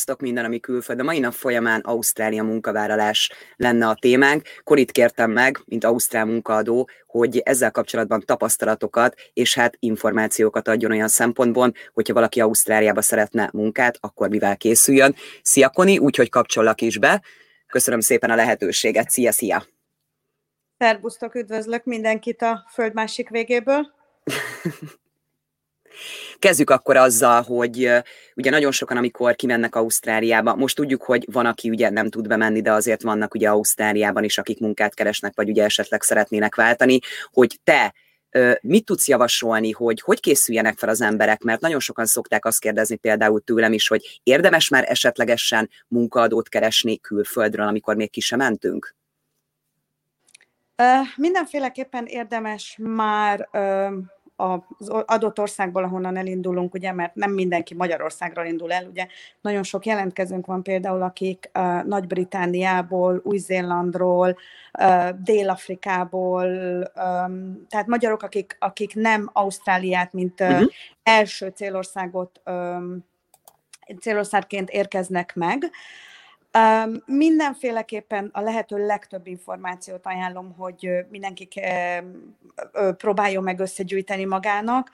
Sziasztok, minden, ami külföld. A mai nap folyamán Ausztrália munkavállalás lenne a témánk. Korit kértem meg, mint Ausztrál munkaadó, hogy ezzel kapcsolatban tapasztalatokat és hát információkat adjon olyan szempontból, hogyha valaki Ausztráliába szeretne munkát, akkor mivel készüljön. Szia Koni, úgyhogy kapcsollak is be. Köszönöm szépen a lehetőséget. Szia, szia! Szerbusztok, üdvözlök mindenkit a föld másik végéből. Kezdjük akkor azzal, hogy ugye nagyon sokan, amikor kimennek Ausztráliába, most tudjuk, hogy van, aki ugye nem tud bemenni, de azért vannak ugye Ausztráliában is, akik munkát keresnek, vagy ugye esetleg szeretnének váltani, hogy te mit tudsz javasolni, hogy hogy készüljenek fel az emberek, mert nagyon sokan szokták azt kérdezni például tőlem is, hogy érdemes már esetlegesen munkaadót keresni külföldről, amikor még ki sem mentünk? Mindenféleképpen érdemes már az adott országból, ahonnan elindulunk, ugye, mert nem mindenki Magyarországról indul el, ugye nagyon sok jelentkezőnk van például, akik uh, Nagy-Britániából, Új-Zélandról, uh, Dél-Afrikából, um, tehát magyarok, akik, akik nem Ausztráliát, mint uh, uh-huh. első célországot um, célországként érkeznek meg, Um, mindenféleképpen a lehető legtöbb információt ajánlom, hogy mindenki próbáljon meg összegyűjteni magának.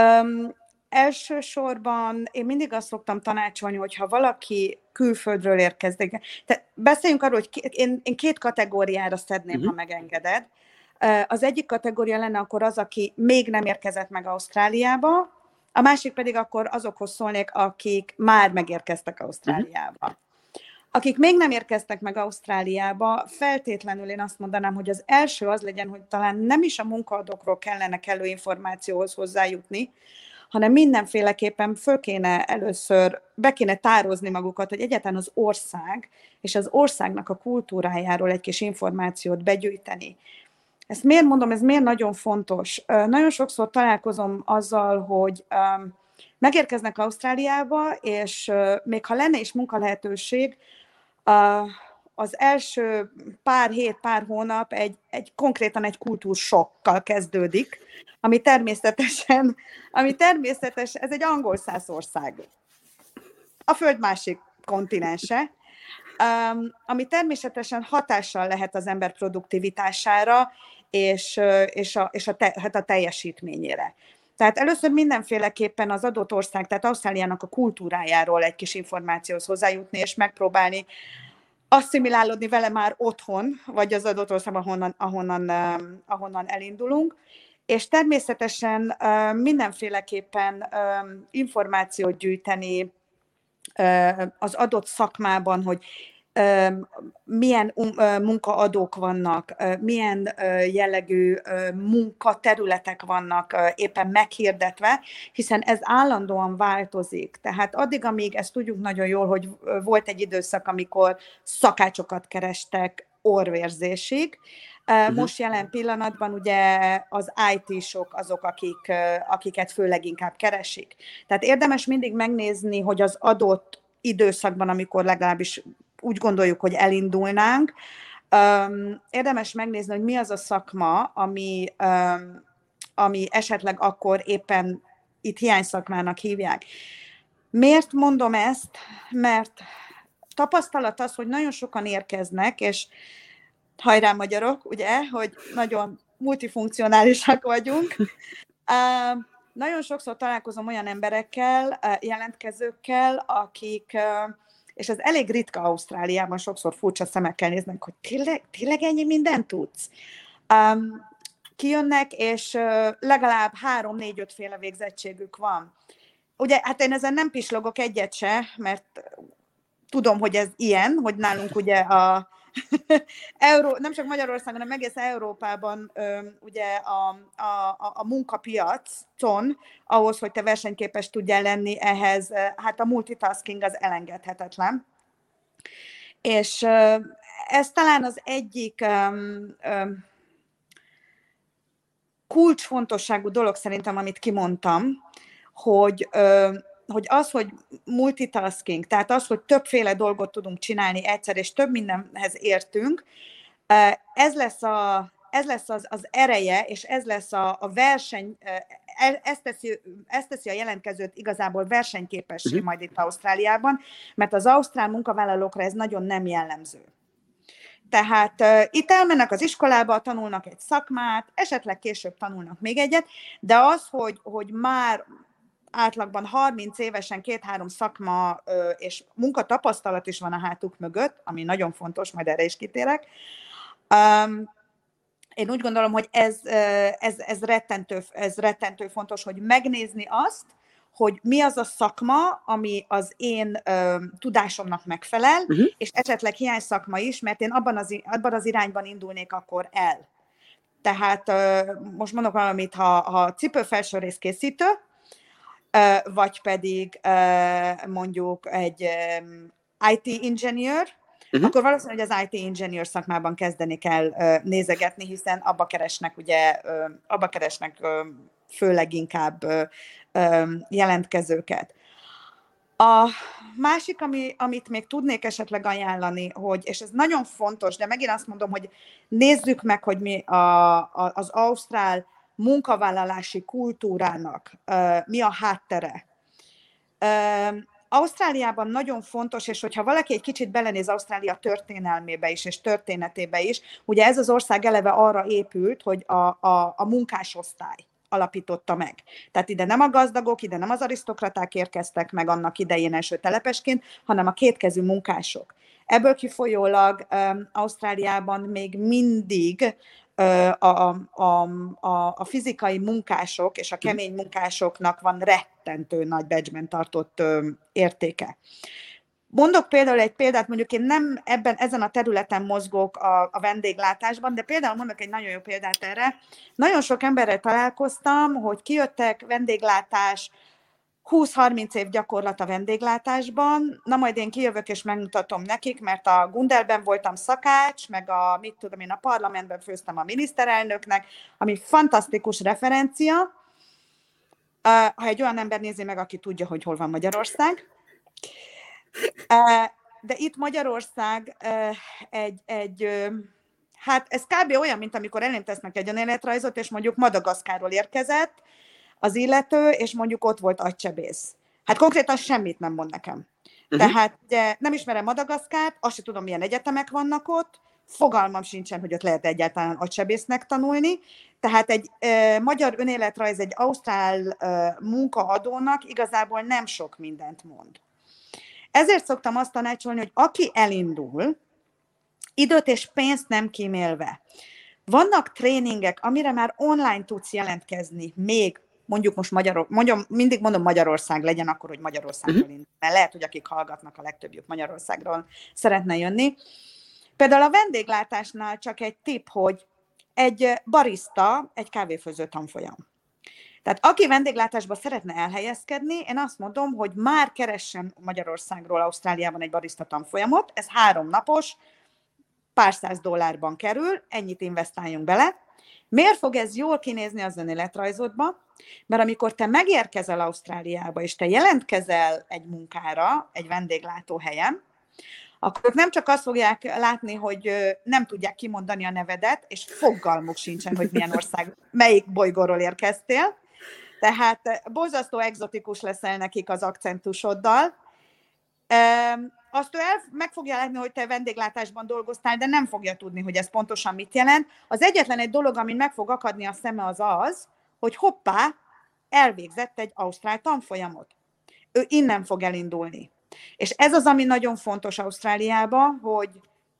Um, elsősorban én mindig azt szoktam tanácsolni, hogy ha valaki külföldről érkezik, tehát beszéljünk arról, hogy én, én két kategóriára szedném, uh-huh. ha mhm. megengeded. Az egyik kategória lenne akkor az, aki még nem érkezett meg Ausztráliába, a másik pedig akkor azokhoz szólnék, akik már megérkeztek Ausztráliába. Uh-huh. Akik még nem érkeztek meg Ausztráliába, feltétlenül én azt mondanám, hogy az első az legyen, hogy talán nem is a munkaadókról kellene kellő információhoz hozzájutni, hanem mindenféleképpen föl kéne először, be kéne tározni magukat, hogy egyáltalán az ország és az országnak a kultúrájáról egy kis információt begyűjteni. Ezt miért mondom, ez miért nagyon fontos? Nagyon sokszor találkozom azzal, hogy megérkeznek Ausztráliába, és még ha lenne is munkalehetőség, az első pár hét, pár hónap egy, egy konkrétan egy kultúrsokkal kezdődik, ami természetesen, ami természetes, ez egy angol száz ország. A föld másik kontinense, ami természetesen hatással lehet az ember produktivitására és, és, a, és a, te, hát a teljesítményére. Tehát először mindenféleképpen az adott ország, tehát Ausztráliának a kultúrájáról egy kis információhoz hozzájutni, és megpróbálni asszimilálódni vele már otthon, vagy az adott országban, ahonnan, ahonnan, ahonnan elindulunk. És természetesen mindenféleképpen információt gyűjteni az adott szakmában, hogy milyen munkaadók vannak, milyen jellegű munkaterületek vannak éppen meghirdetve, hiszen ez állandóan változik. Tehát addig, amíg ezt tudjuk nagyon jól, hogy volt egy időszak, amikor szakácsokat kerestek orvérzésig, Uh-huh. Most jelen pillanatban ugye az IT-sok azok, akik, akiket főleg inkább keresik. Tehát érdemes mindig megnézni, hogy az adott időszakban, amikor legalábbis úgy gondoljuk, hogy elindulnánk. Érdemes megnézni, hogy mi az a szakma, ami, ami esetleg akkor éppen itt hiányszakmának hívják. Miért mondom ezt? Mert tapasztalat az, hogy nagyon sokan érkeznek, és hajrá magyarok, ugye, hogy nagyon multifunkcionálisak vagyunk. Uh, nagyon sokszor találkozom olyan emberekkel, jelentkezőkkel, akik uh, és ez elég ritka Ausztráliában, sokszor furcsa szemekkel néznek, hogy tényleg, tényleg ennyi mindent tudsz? Um, kijönnek, és legalább három-négy-öt féle végzettségük van. Ugye, hát én ezen nem pislogok egyet se, mert tudom, hogy ez ilyen, hogy nálunk ugye a, Euró, nem csak Magyarországon, hanem egész Európában ugye a, a, a munkapiacon, ahhoz, hogy te versenyképes tudjál lenni, ehhez hát a multitasking az elengedhetetlen. És ez talán az egyik kulcsfontosságú dolog szerintem, amit kimondtam, hogy hogy az, hogy multitasking, tehát az, hogy többféle dolgot tudunk csinálni egyszer, és több mindenhez értünk, ez lesz, a, ez lesz az, az ereje, és ez lesz a, a verseny e, ez teszi, ez teszi a jelentkezőt igazából versenyképessé uh-huh. majd itt Ausztráliában, mert az ausztrál munkavállalókra ez nagyon nem jellemző. Tehát uh, itt elmennek az iskolába, tanulnak egy szakmát, esetleg később tanulnak még egyet, de az, hogy, hogy már átlagban 30 évesen két-három szakma uh, és munkatapasztalat is van a hátuk mögött, ami nagyon fontos, majd erre is kitérek, um, én úgy gondolom, hogy ez, ez, ez, rettentő, ez rettentő fontos, hogy megnézni azt, hogy mi az a szakma, ami az én ö, tudásomnak megfelel, uh-huh. és esetleg hiány szakma is, mert én abban az, abban az irányban indulnék akkor el. Tehát ö, most mondok valamit, ha, ha cipőfelső rész készítő, ö, vagy pedig mondjuk egy IT engineer, uh-huh. akkor valószínűleg az IT engineer szakmában kezdeni kell ö, nézegetni, hiszen abba keresnek ugye, ö, abba keresnek ö, főleg inkább ö, ö, jelentkezőket. A másik, ami, amit még tudnék esetleg ajánlani, hogy, és ez nagyon fontos, de megint azt mondom, hogy nézzük meg, hogy mi a, a, az ausztrál munkavállalási kultúrának mi a háttere. Ausztráliában nagyon fontos, és hogyha valaki egy kicsit belenéz Ausztrália történelmébe is, és történetébe is, ugye ez az ország eleve arra épült, hogy a, a, a munkásosztály alapította meg. Tehát ide nem a gazdagok, ide nem az arisztokraták érkeztek meg annak idején első telepesként, hanem a kétkezű munkások. Ebből kifolyólag um, Ausztráliában még mindig a, a, a, a fizikai munkások és a kemény munkásoknak van rettentő nagy becsben tartott értéke. Mondok például egy példát, mondjuk én nem ebben, ezen a területen mozgok a, a vendéglátásban, de például mondok egy nagyon jó példát erre. Nagyon sok emberrel találkoztam, hogy kijöttek vendéglátás, 20-30 év gyakorlat a vendéglátásban, na majd én kijövök és megmutatom nekik, mert a Gundelben voltam szakács, meg a, mit tudom én, a parlamentben főztem a miniszterelnöknek, ami fantasztikus referencia, ha egy olyan ember nézi meg, aki tudja, hogy hol van Magyarország. De itt Magyarország egy, egy hát ez kb. olyan, mint amikor elém tesznek egy önéletrajzot, és mondjuk Madagaszkáról érkezett, az illető, és mondjuk ott volt agycsebész. Hát konkrétan semmit nem mond nekem. Uh-huh. Tehát ugye, nem ismerem Madagaszkárt, azt sem tudom, milyen egyetemek vannak ott, fogalmam sincsen, hogy ott lehet egyáltalán agysebésznek tanulni. Tehát egy e, magyar önéletrajz egy ausztrál e, munkaadónak igazából nem sok mindent mond. Ezért szoktam azt tanácsolni, hogy aki elindul, időt és pénzt nem kímélve, vannak tréningek, amire már online tudsz jelentkezni, még mondjuk most Magyarország, mondjam, mindig mondom Magyarország legyen akkor, hogy Magyarországról uh-huh. indul. Mert lehet, hogy akik hallgatnak, a legtöbbjük Magyarországról szeretne jönni. Például a vendéglátásnál csak egy tip, hogy egy barista, egy kávéfőző tanfolyam. Tehát aki vendéglátásba szeretne elhelyezkedni, én azt mondom, hogy már keressen Magyarországról, Ausztráliában egy barista tanfolyamot, ez három napos, pár száz dollárban kerül, ennyit investáljunk bele. Miért fog ez jól kinézni az önéletrajzodba? Mert amikor te megérkezel Ausztráliába, és te jelentkezel egy munkára, egy vendéglátóhelyen, akkor ők nem csak azt fogják látni, hogy nem tudják kimondani a nevedet, és fogalmuk sincsen, hogy milyen ország, melyik bolygóról érkeztél. Tehát borzasztó egzotikus leszel nekik az akcentusoddal. Azt ő el, meg fogja látni, hogy te vendéglátásban dolgoztál, de nem fogja tudni, hogy ez pontosan mit jelent. Az egyetlen egy dolog, amin meg fog akadni a szeme, az az, hogy hoppá, elvégzett egy ausztrál tanfolyamot. Ő innen fog elindulni. És ez az, ami nagyon fontos Ausztráliában, hogy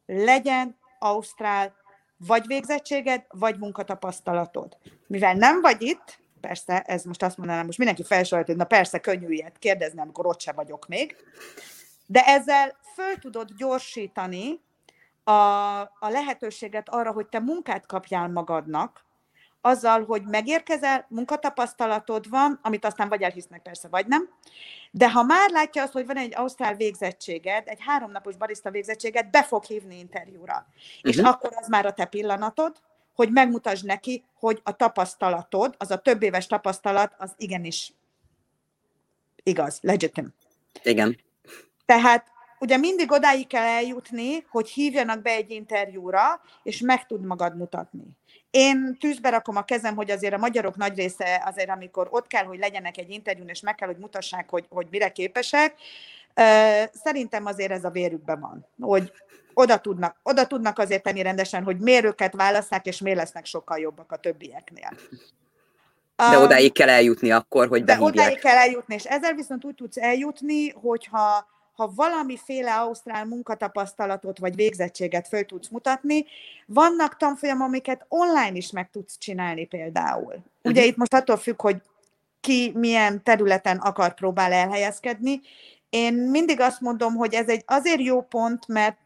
legyen ausztrál vagy végzettséged, vagy munkatapasztalatod. Mivel nem vagy itt, persze, ez most azt mondanám, most mindenki felsorolja, hogy na persze, könnyű ilyet kérdezni, amikor ott se vagyok még, de ezzel föl tudod gyorsítani a, a lehetőséget arra, hogy te munkát kapjál magadnak, azzal, hogy megérkezel, munkatapasztalatod van, amit aztán vagy elhisznek persze, vagy nem, de ha már látja azt, hogy van egy ausztrál végzettséged, egy háromnapos barista végzettséged, be fog hívni interjúra. Uh-huh. És mhm. akkor az már a te pillanatod, hogy megmutasd neki, hogy a tapasztalatod, az a több éves tapasztalat, az igenis igaz, legitim. Igen. Tehát ugye mindig odáig kell eljutni, hogy hívjanak be egy interjúra, és meg tud magad mutatni. Én tűzbe rakom a kezem, hogy azért a magyarok nagy része azért, amikor ott kell, hogy legyenek egy interjún, és meg kell, hogy mutassák, hogy, hogy mire képesek, szerintem azért ez a vérükben van, hogy oda tudnak, oda tudnak azért tenni rendesen, hogy miért őket választák, és miért lesznek sokkal jobbak a többieknél. De odáig kell eljutni akkor, hogy behívják. De odáig kell eljutni, és ezzel viszont úgy tudsz eljutni, hogyha ha valamiféle ausztrál munkatapasztalatot vagy végzettséget föl tudsz mutatni, vannak tanfolyamok, amiket online is meg tudsz csinálni például. Ugye uh-huh. itt most attól függ, hogy ki milyen területen akar próbál elhelyezkedni. Én mindig azt mondom, hogy ez egy azért jó pont, mert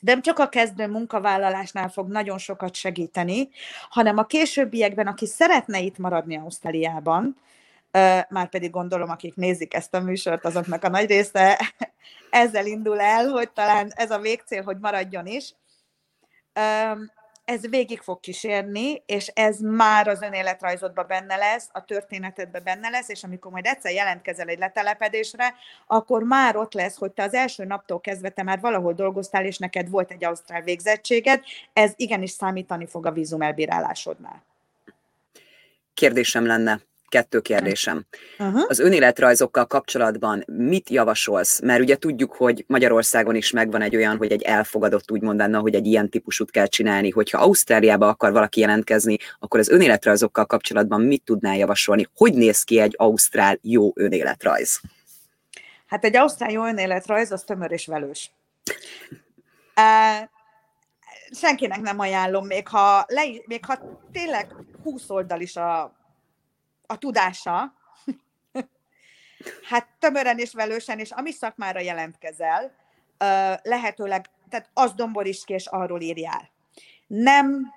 nem csak a kezdő munkavállalásnál fog nagyon sokat segíteni, hanem a későbbiekben, aki szeretne itt maradni Ausztráliában, már pedig gondolom, akik nézik ezt a műsort, azoknak a nagy része ezzel indul el, hogy talán ez a végcél, hogy maradjon is. Ez végig fog kísérni, és ez már az önéletrajzodban benne lesz, a történetedben benne lesz, és amikor majd egyszer jelentkezel egy letelepedésre, akkor már ott lesz, hogy te az első naptól kezdve te már valahol dolgoztál, és neked volt egy ausztrál végzettséged, ez igenis számítani fog a vízum elbírálásodnál. Kérdésem lenne, kettő kérdésem. Uh-huh. Az önéletrajzokkal kapcsolatban mit javasolsz? Mert ugye tudjuk, hogy Magyarországon is megvan egy olyan, hogy egy elfogadott úgy mondaná, hogy egy ilyen típusút kell csinálni. Hogyha Ausztráliába akar valaki jelentkezni, akkor az önéletrajzokkal kapcsolatban mit tudnál javasolni? Hogy néz ki egy ausztrál jó önéletrajz? Hát egy ausztrál jó önéletrajz az tömör és velős. Uh, senkinek nem ajánlom, még ha, le, még ha tényleg 20 oldal is a a tudása, hát tömören és velősen, és ami szakmára jelentkezel, lehetőleg, tehát az domboríts ki, és arról írjál. Nem,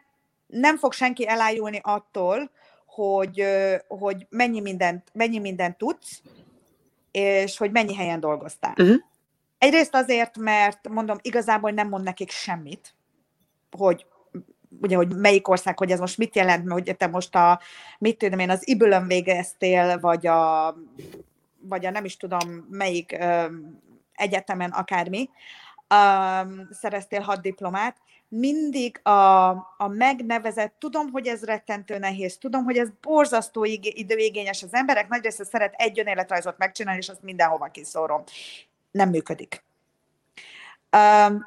nem fog senki elájulni attól, hogy, hogy mennyi, mindent, mennyi mindent tudsz, és hogy mennyi helyen dolgoztál. Uh-huh. Egyrészt azért, mert mondom, igazából nem mond nekik semmit, hogy ugye, hogy melyik ország, hogy ez most mit jelent, hogy te most a, mit tudom én, az Ibülön végeztél, vagy a, vagy a nem is tudom melyik ö, egyetemen, akármi, ö, szereztél hat diplomát, mindig a, a megnevezett, tudom, hogy ez rettentő nehéz, tudom, hogy ez borzasztó időigényes, az emberek nagy része szeret egy önéletrajzot megcsinálni, és azt mindenhova kiszórom. Nem működik. Um,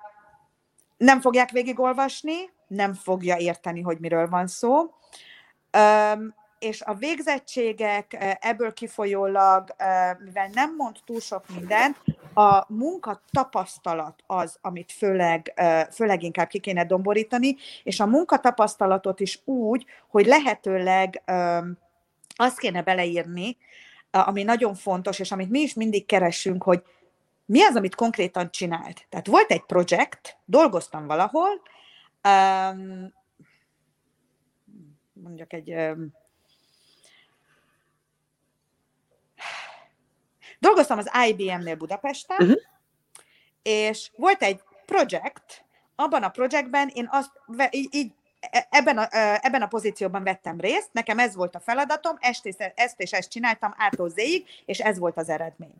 nem fogják végigolvasni, nem fogja érteni, hogy miről van szó. És a végzettségek ebből kifolyólag, mivel nem mond túl sok mindent, a munka tapasztalat az, amit főleg, főleg inkább ki kéne domborítani, és a munkatapasztalatot is úgy, hogy lehetőleg azt kéne beleírni, ami nagyon fontos, és amit mi is mindig keresünk, hogy mi az, amit konkrétan csinált. Tehát volt egy projekt, dolgoztam valahol, um, mondjak egy um, dolgoztam az IBM-nél Budapesten, uh-huh. és volt egy projekt, abban a projektben én azt így, így e, ebben a, ebben a pozícióban vettem részt, nekem ez volt a feladatom, ezt és ezt, és ezt csináltam ától zéig, és ez volt az eredmény.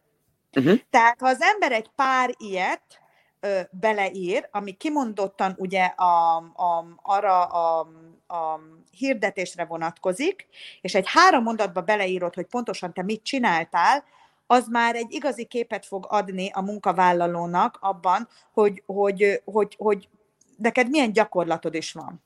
Uh-huh. Tehát ha az ember egy pár ilyet ö, beleír, ami kimondottan ugye a, a, arra a, a hirdetésre vonatkozik, és egy három mondatba beleírod, hogy pontosan te mit csináltál, az már egy igazi képet fog adni a munkavállalónak abban, hogy, hogy, hogy, hogy neked milyen gyakorlatod is van.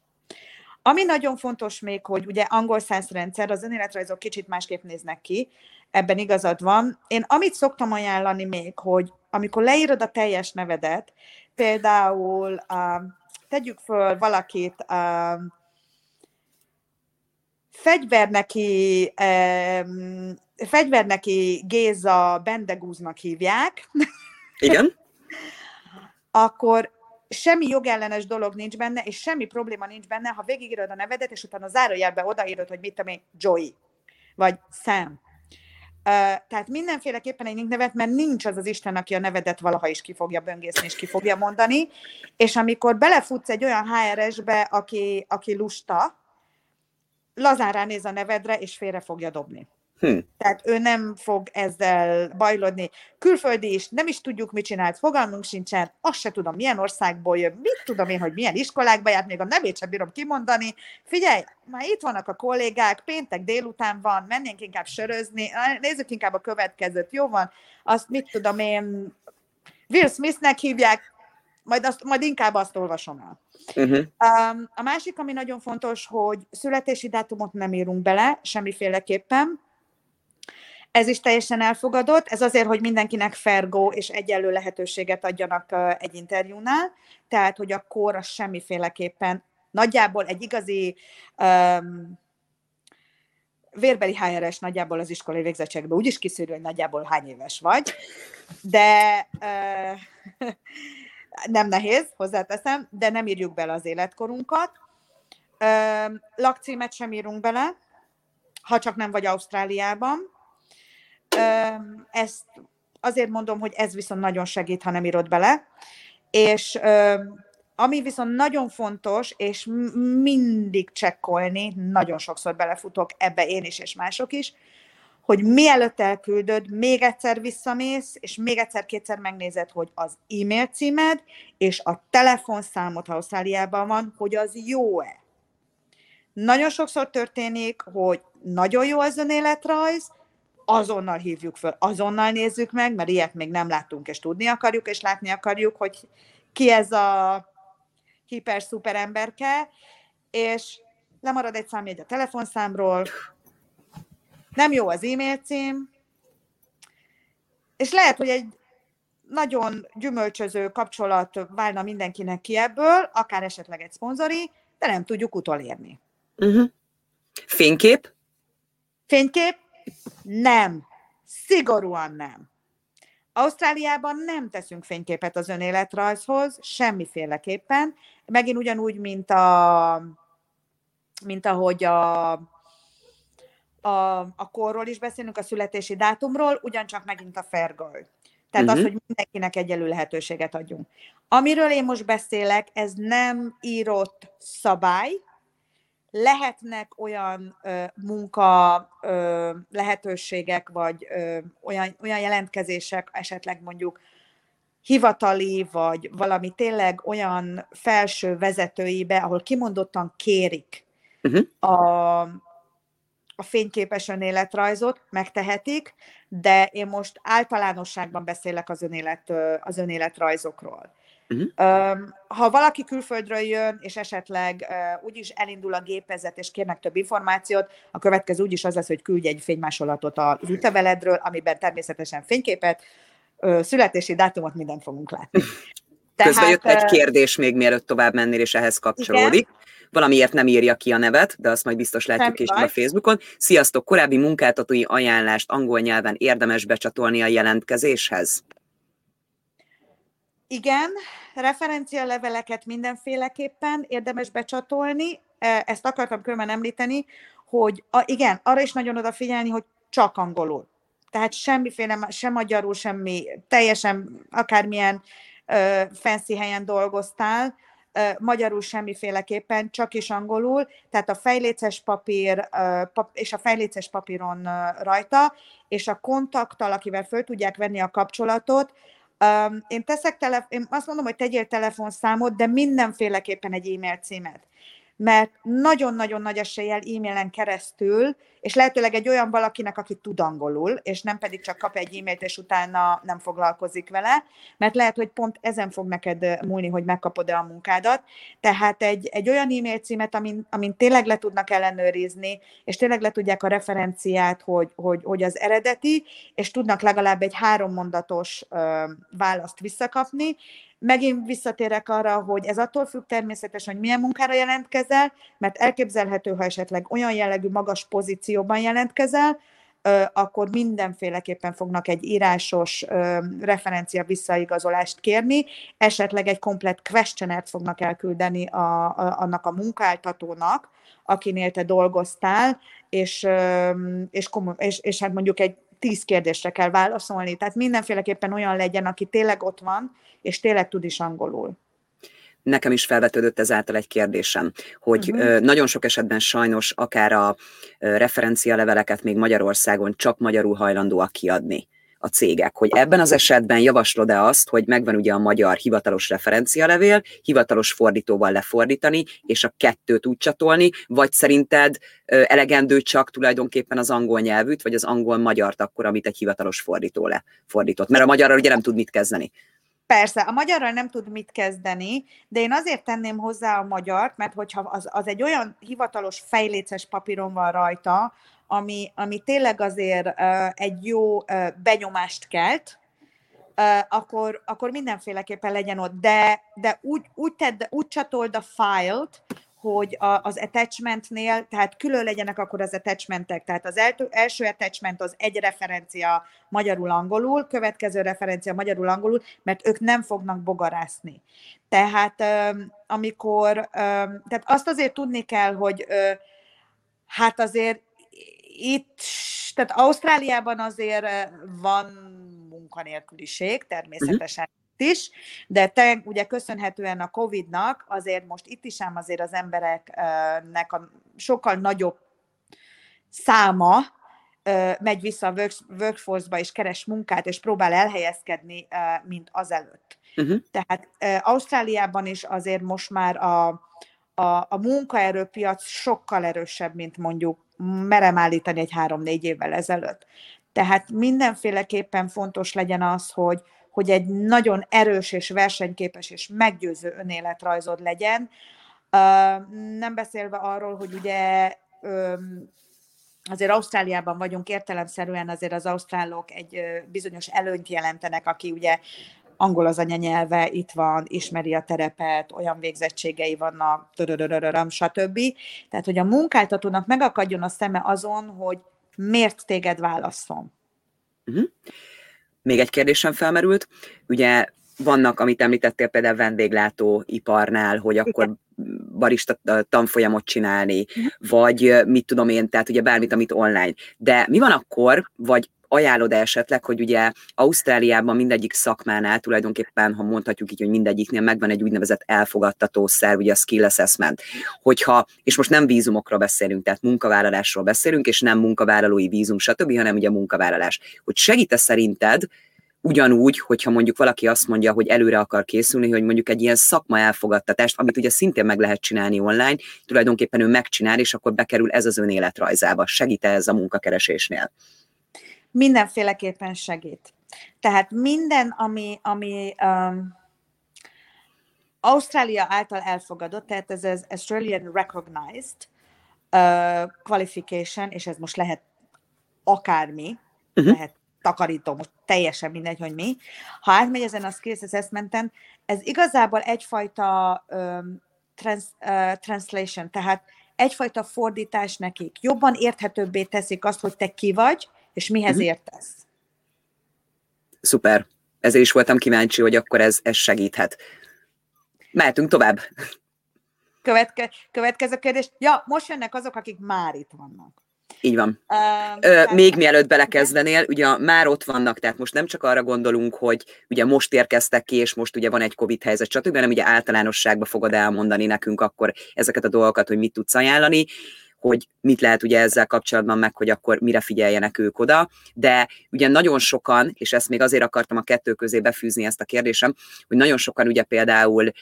Ami nagyon fontos még, hogy ugye angol rendszer, az önéletrajzok kicsit másképp néznek ki, ebben igazad van. Én amit szoktam ajánlani még, hogy amikor leírod a teljes nevedet, például uh, tegyük föl valakit, uh, fegyverneki, um, fegyverneki Géza Bendegúznak hívják. Igen. akkor semmi jogellenes dolog nincs benne, és semmi probléma nincs benne, ha végigírod a nevedet, és utána zárójelbe odaírod, hogy mit tudom én, Joey, vagy Sam, tehát mindenféleképpen egy nevet, mert nincs az az Isten, aki a nevedet valaha is ki fogja böngészni, és ki fogja mondani, és amikor belefutsz egy olyan HRS-be, aki, aki lusta, lazán ránéz a nevedre, és félre fogja dobni. Hm. Tehát ő nem fog ezzel bajlodni. Külföldi is, nem is tudjuk, mit csinált, fogalmunk sincsen, azt se tudom, milyen országból jön, mit tudom én, hogy milyen iskolákba járt, még a nevét sem bírom kimondani. Figyelj, már itt vannak a kollégák, péntek délután van, mennénk inkább sörözni, nézzük inkább a következőt, jó van, azt mit tudom én, Will Smithnek hívják, majd, azt, majd inkább azt olvasom el. Uh-huh. Um, a másik, ami nagyon fontos, hogy születési dátumot nem írunk bele, semmiféleképpen. Ez is teljesen elfogadott. Ez azért, hogy mindenkinek fergó és egyenlő lehetőséget adjanak egy interjúnál. Tehát, hogy a kor az semmiféleképpen nagyjából egy igazi um, vérbeli HRS nagyjából az iskolai végzettségben úgy is kiszűrő, hogy nagyjából hány éves vagy, de uh, nem nehéz, hozzáteszem, de nem írjuk bele az életkorunkat. Uh, lakcímet sem írunk bele, ha csak nem vagy Ausztráliában. Ezt azért mondom, hogy ez viszont nagyon segít, ha nem írod bele. És ami viszont nagyon fontos, és mindig csekkolni, nagyon sokszor belefutok ebbe én is, és mások is, hogy mielőtt elküldöd, még egyszer visszamész, és még egyszer-kétszer megnézed, hogy az e-mail címed és a telefonszámod, ha Ausztráliában van, hogy az jó-e. Nagyon sokszor történik, hogy nagyon jó az önéletrajz, azonnal hívjuk föl, azonnal nézzük meg, mert ilyet még nem láttunk, és tudni akarjuk, és látni akarjuk, hogy ki ez a hiper-szuper emberke, és lemarad egy számjegy a telefonszámról, nem jó az e-mail cím, és lehet, hogy egy nagyon gyümölcsöző kapcsolat válna mindenkinek ki ebből, akár esetleg egy szponzori, de nem tudjuk utolérni. Uh-huh. Fénykép? Fénykép? Nem. Szigorúan nem. Ausztráliában nem teszünk fényképet az önéletrajzhoz, semmiféleképpen. Megint ugyanúgy, mint, a, mint ahogy a, a, a korról is beszélünk, a születési dátumról, ugyancsak megint a fair girl. Tehát uh-huh. az, hogy mindenkinek egyelő lehetőséget adjunk. Amiről én most beszélek, ez nem írott szabály, lehetnek olyan ö, munka ö, lehetőségek, vagy ö, olyan, olyan jelentkezések, esetleg mondjuk hivatali, vagy valami tényleg olyan felső vezetőibe, ahol kimondottan kérik uh-huh. a, a fényképes önéletrajzot, megtehetik, de én most általánosságban beszélek az, önélet, az önéletrajzokról. Uh-huh. Ha valaki külföldről jön, és esetleg úgyis elindul a gépezet, és kérnek több információt, a következő úgyis az lesz, hogy küldj egy fénymásolatot az útleveledről, amiben természetesen fényképet, születési dátumot, mindent fogunk látni. Tehát, Közben jött egy kérdés még mielőtt tovább mennél, és ehhez kapcsolódik. Igen? Valamiért nem írja ki a nevet, de azt majd biztos látjuk később a Facebookon. Sziasztok! Korábbi munkáltatói ajánlást angol nyelven érdemes becsatolni a jelentkezéshez? Igen, referencialeveleket mindenféleképpen érdemes becsatolni. E, ezt akartam különben említeni, hogy a, igen, arra is nagyon odafigyelni, hogy csak angolul. Tehát semmiféle, sem magyarul, semmi, teljesen akármilyen ö, fancy helyen dolgoztál, ö, magyarul semmiféleképpen, csak is angolul, tehát a fejléces papír ö, pap, és a fejléces papíron ö, rajta, és a kontakttal, akivel föl tudják venni a kapcsolatot, Um, én teszek tele, én azt mondom, hogy tegyél telefonszámot, de mindenféleképpen egy e-mail címet mert nagyon-nagyon nagy eséllyel e-mailen keresztül, és lehetőleg egy olyan valakinek, aki tud angolul, és nem pedig csak kap egy e-mailt, és utána nem foglalkozik vele, mert lehet, hogy pont ezen fog neked múlni, hogy megkapod-e a munkádat. Tehát egy, egy olyan e-mail címet, amin, amin tényleg le tudnak ellenőrizni, és tényleg le tudják a referenciát, hogy, hogy, hogy az eredeti, és tudnak legalább egy három mondatos ö, választ visszakapni, Megint visszatérek arra, hogy ez attól függ természetesen, hogy milyen munkára jelentkezel, mert elképzelhető, ha esetleg olyan jellegű magas pozícióban jelentkezel, akkor mindenféleképpen fognak egy írásos referencia visszaigazolást kérni, esetleg egy komplet questionert fognak elküldeni a, a, annak a munkáltatónak, akinél te dolgoztál, és, és, és, és hát mondjuk egy tíz kérdésre kell válaszolni. Tehát mindenféleképpen olyan legyen, aki tényleg ott van, és tényleg tud is angolul. nekem is felvetődött ezáltal egy kérdésem, hogy uh-huh. nagyon sok esetben sajnos akár a referencialeveleket még Magyarországon csak magyarul hajlandóak kiadni a cégek, hogy ebben az esetben javaslod-e azt, hogy megvan ugye a magyar hivatalos referencialevél, hivatalos fordítóval lefordítani, és a kettőt úgy csatolni, vagy szerinted elegendő csak tulajdonképpen az angol nyelvűt, vagy az angol-magyart akkor, amit egy hivatalos fordító lefordított? Mert a magyarral ugye nem tud mit kezdeni. Persze, a magyarral nem tud mit kezdeni, de én azért tenném hozzá a magyart, mert hogyha az, az egy olyan hivatalos fejléces papíron van rajta, ami, ami tényleg azért egy jó benyomást kelt, akkor, akkor mindenféleképpen legyen ott. De, de úgy, úgy, tedd, úgy csatold a file-t, hogy a, az attachmentnél, tehát külön legyenek akkor az attachmentek, tehát az el, első attachment az egy referencia magyarul-angolul, következő referencia magyarul-angolul, mert ők nem fognak bogarászni. Tehát amikor, tehát azt azért tudni kell, hogy hát azért itt, tehát Ausztráliában azért van munkanélküliség, természetesen uh-huh. is, de te ugye köszönhetően a Covid-nak azért most itt is ám azért az embereknek a sokkal nagyobb száma megy vissza a workforce-ba és keres munkát, és próbál elhelyezkedni, mint azelőtt. Uh-huh. Tehát Ausztráliában is azért most már a, a, a munkaerőpiac sokkal erősebb, mint mondjuk merem állítani egy három-négy évvel ezelőtt. Tehát mindenféleképpen fontos legyen az, hogy, hogy egy nagyon erős és versenyképes és meggyőző önéletrajzod legyen. Nem beszélve arról, hogy ugye azért Ausztráliában vagyunk értelemszerűen, azért az ausztrálok egy bizonyos előnyt jelentenek, aki ugye angol az anyanyelve, itt van, ismeri a terepet, olyan végzettségei vannak, stb. Tehát, hogy a munkáltatónak megakadjon a szeme azon, hogy miért téged válasszon. Uh-huh. Még egy kérdésem felmerült. Ugye vannak, amit említettél például vendéglátóiparnál, hogy akkor barista tanfolyamot csinálni, uh-huh. vagy mit tudom én, tehát ugye bármit, amit online. De mi van akkor, vagy ajánlod esetleg, hogy ugye Ausztráliában mindegyik szakmánál tulajdonképpen, ha mondhatjuk így, hogy mindegyiknél megvan egy úgynevezett elfogadtató szerv, ugye a skill assessment, hogyha, és most nem vízumokról beszélünk, tehát munkavállalásról beszélünk, és nem munkavállalói vízum, stb., hanem ugye munkavállalás. Hogy segít-e szerinted ugyanúgy, hogyha mondjuk valaki azt mondja, hogy előre akar készülni, hogy mondjuk egy ilyen szakma elfogadtatást, amit ugye szintén meg lehet csinálni online, tulajdonképpen ő megcsinál, és akkor bekerül ez az ön életrajzába. Segít ez a munkakeresésnél? Mindenféleképpen segít. Tehát minden, ami, ami um, Ausztrália által elfogadott, tehát ez az Australian Recognized uh, Qualification, és ez most lehet akármi, uh-huh. lehet takarító, most teljesen mindegy, hogy mi. Ha átmegy ezen a skills assessmenten, ez igazából egyfajta um, trans, uh, translation, tehát egyfajta fordítás nekik. Jobban érthetőbbé teszik azt, hogy te ki vagy, és mihez uh-huh. értesz. Szuper. Ezért is voltam kíváncsi, hogy akkor ez, ez segíthet. Mehetünk tovább. Követke, következő kérdés. Ja, most jönnek azok, akik már itt vannak. Így van. Ö, még mielőtt belekezdenél, ugye már ott vannak, tehát most nem csak arra gondolunk, hogy ugye most érkeztek ki, és most ugye van egy Covid helyzet, stb., hanem ugye általánosságban fogod elmondani nekünk akkor ezeket a dolgokat, hogy mit tudsz ajánlani hogy mit lehet ugye ezzel kapcsolatban meg, hogy akkor mire figyeljenek ők oda, de ugye nagyon sokan, és ezt még azért akartam a kettő közé befűzni ezt a kérdésem, hogy nagyon sokan ugye például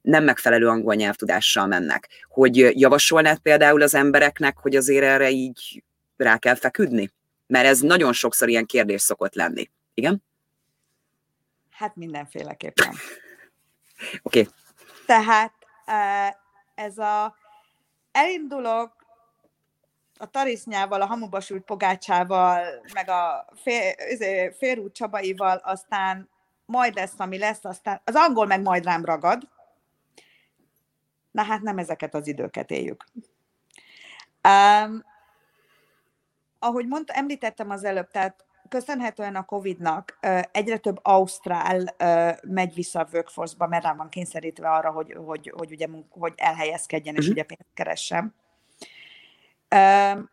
nem megfelelő angol nyelvtudással mennek. Hogy javasolnád például az embereknek, hogy azért erre így rá kell feküdni? Mert ez nagyon sokszor ilyen kérdés szokott lenni. Igen? Hát mindenféleképpen. Oké. okay. Tehát ez a elindulok a tarisznyával, a hamuba sült pogácsával, meg a fél, izé, félrút Csabaival, aztán majd lesz, ami lesz, aztán az angol meg majd rám ragad. Na hát nem ezeket az időket éljük. Um, ahogy mondta, említettem az előbb, tehát köszönhetően a Covid-nak egyre több Ausztrál megy vissza a workforce-ba, mert rá van kényszerítve arra, hogy, hogy, hogy, ugye, hogy elhelyezkedjen és uh-huh. ugye pénzt keressen.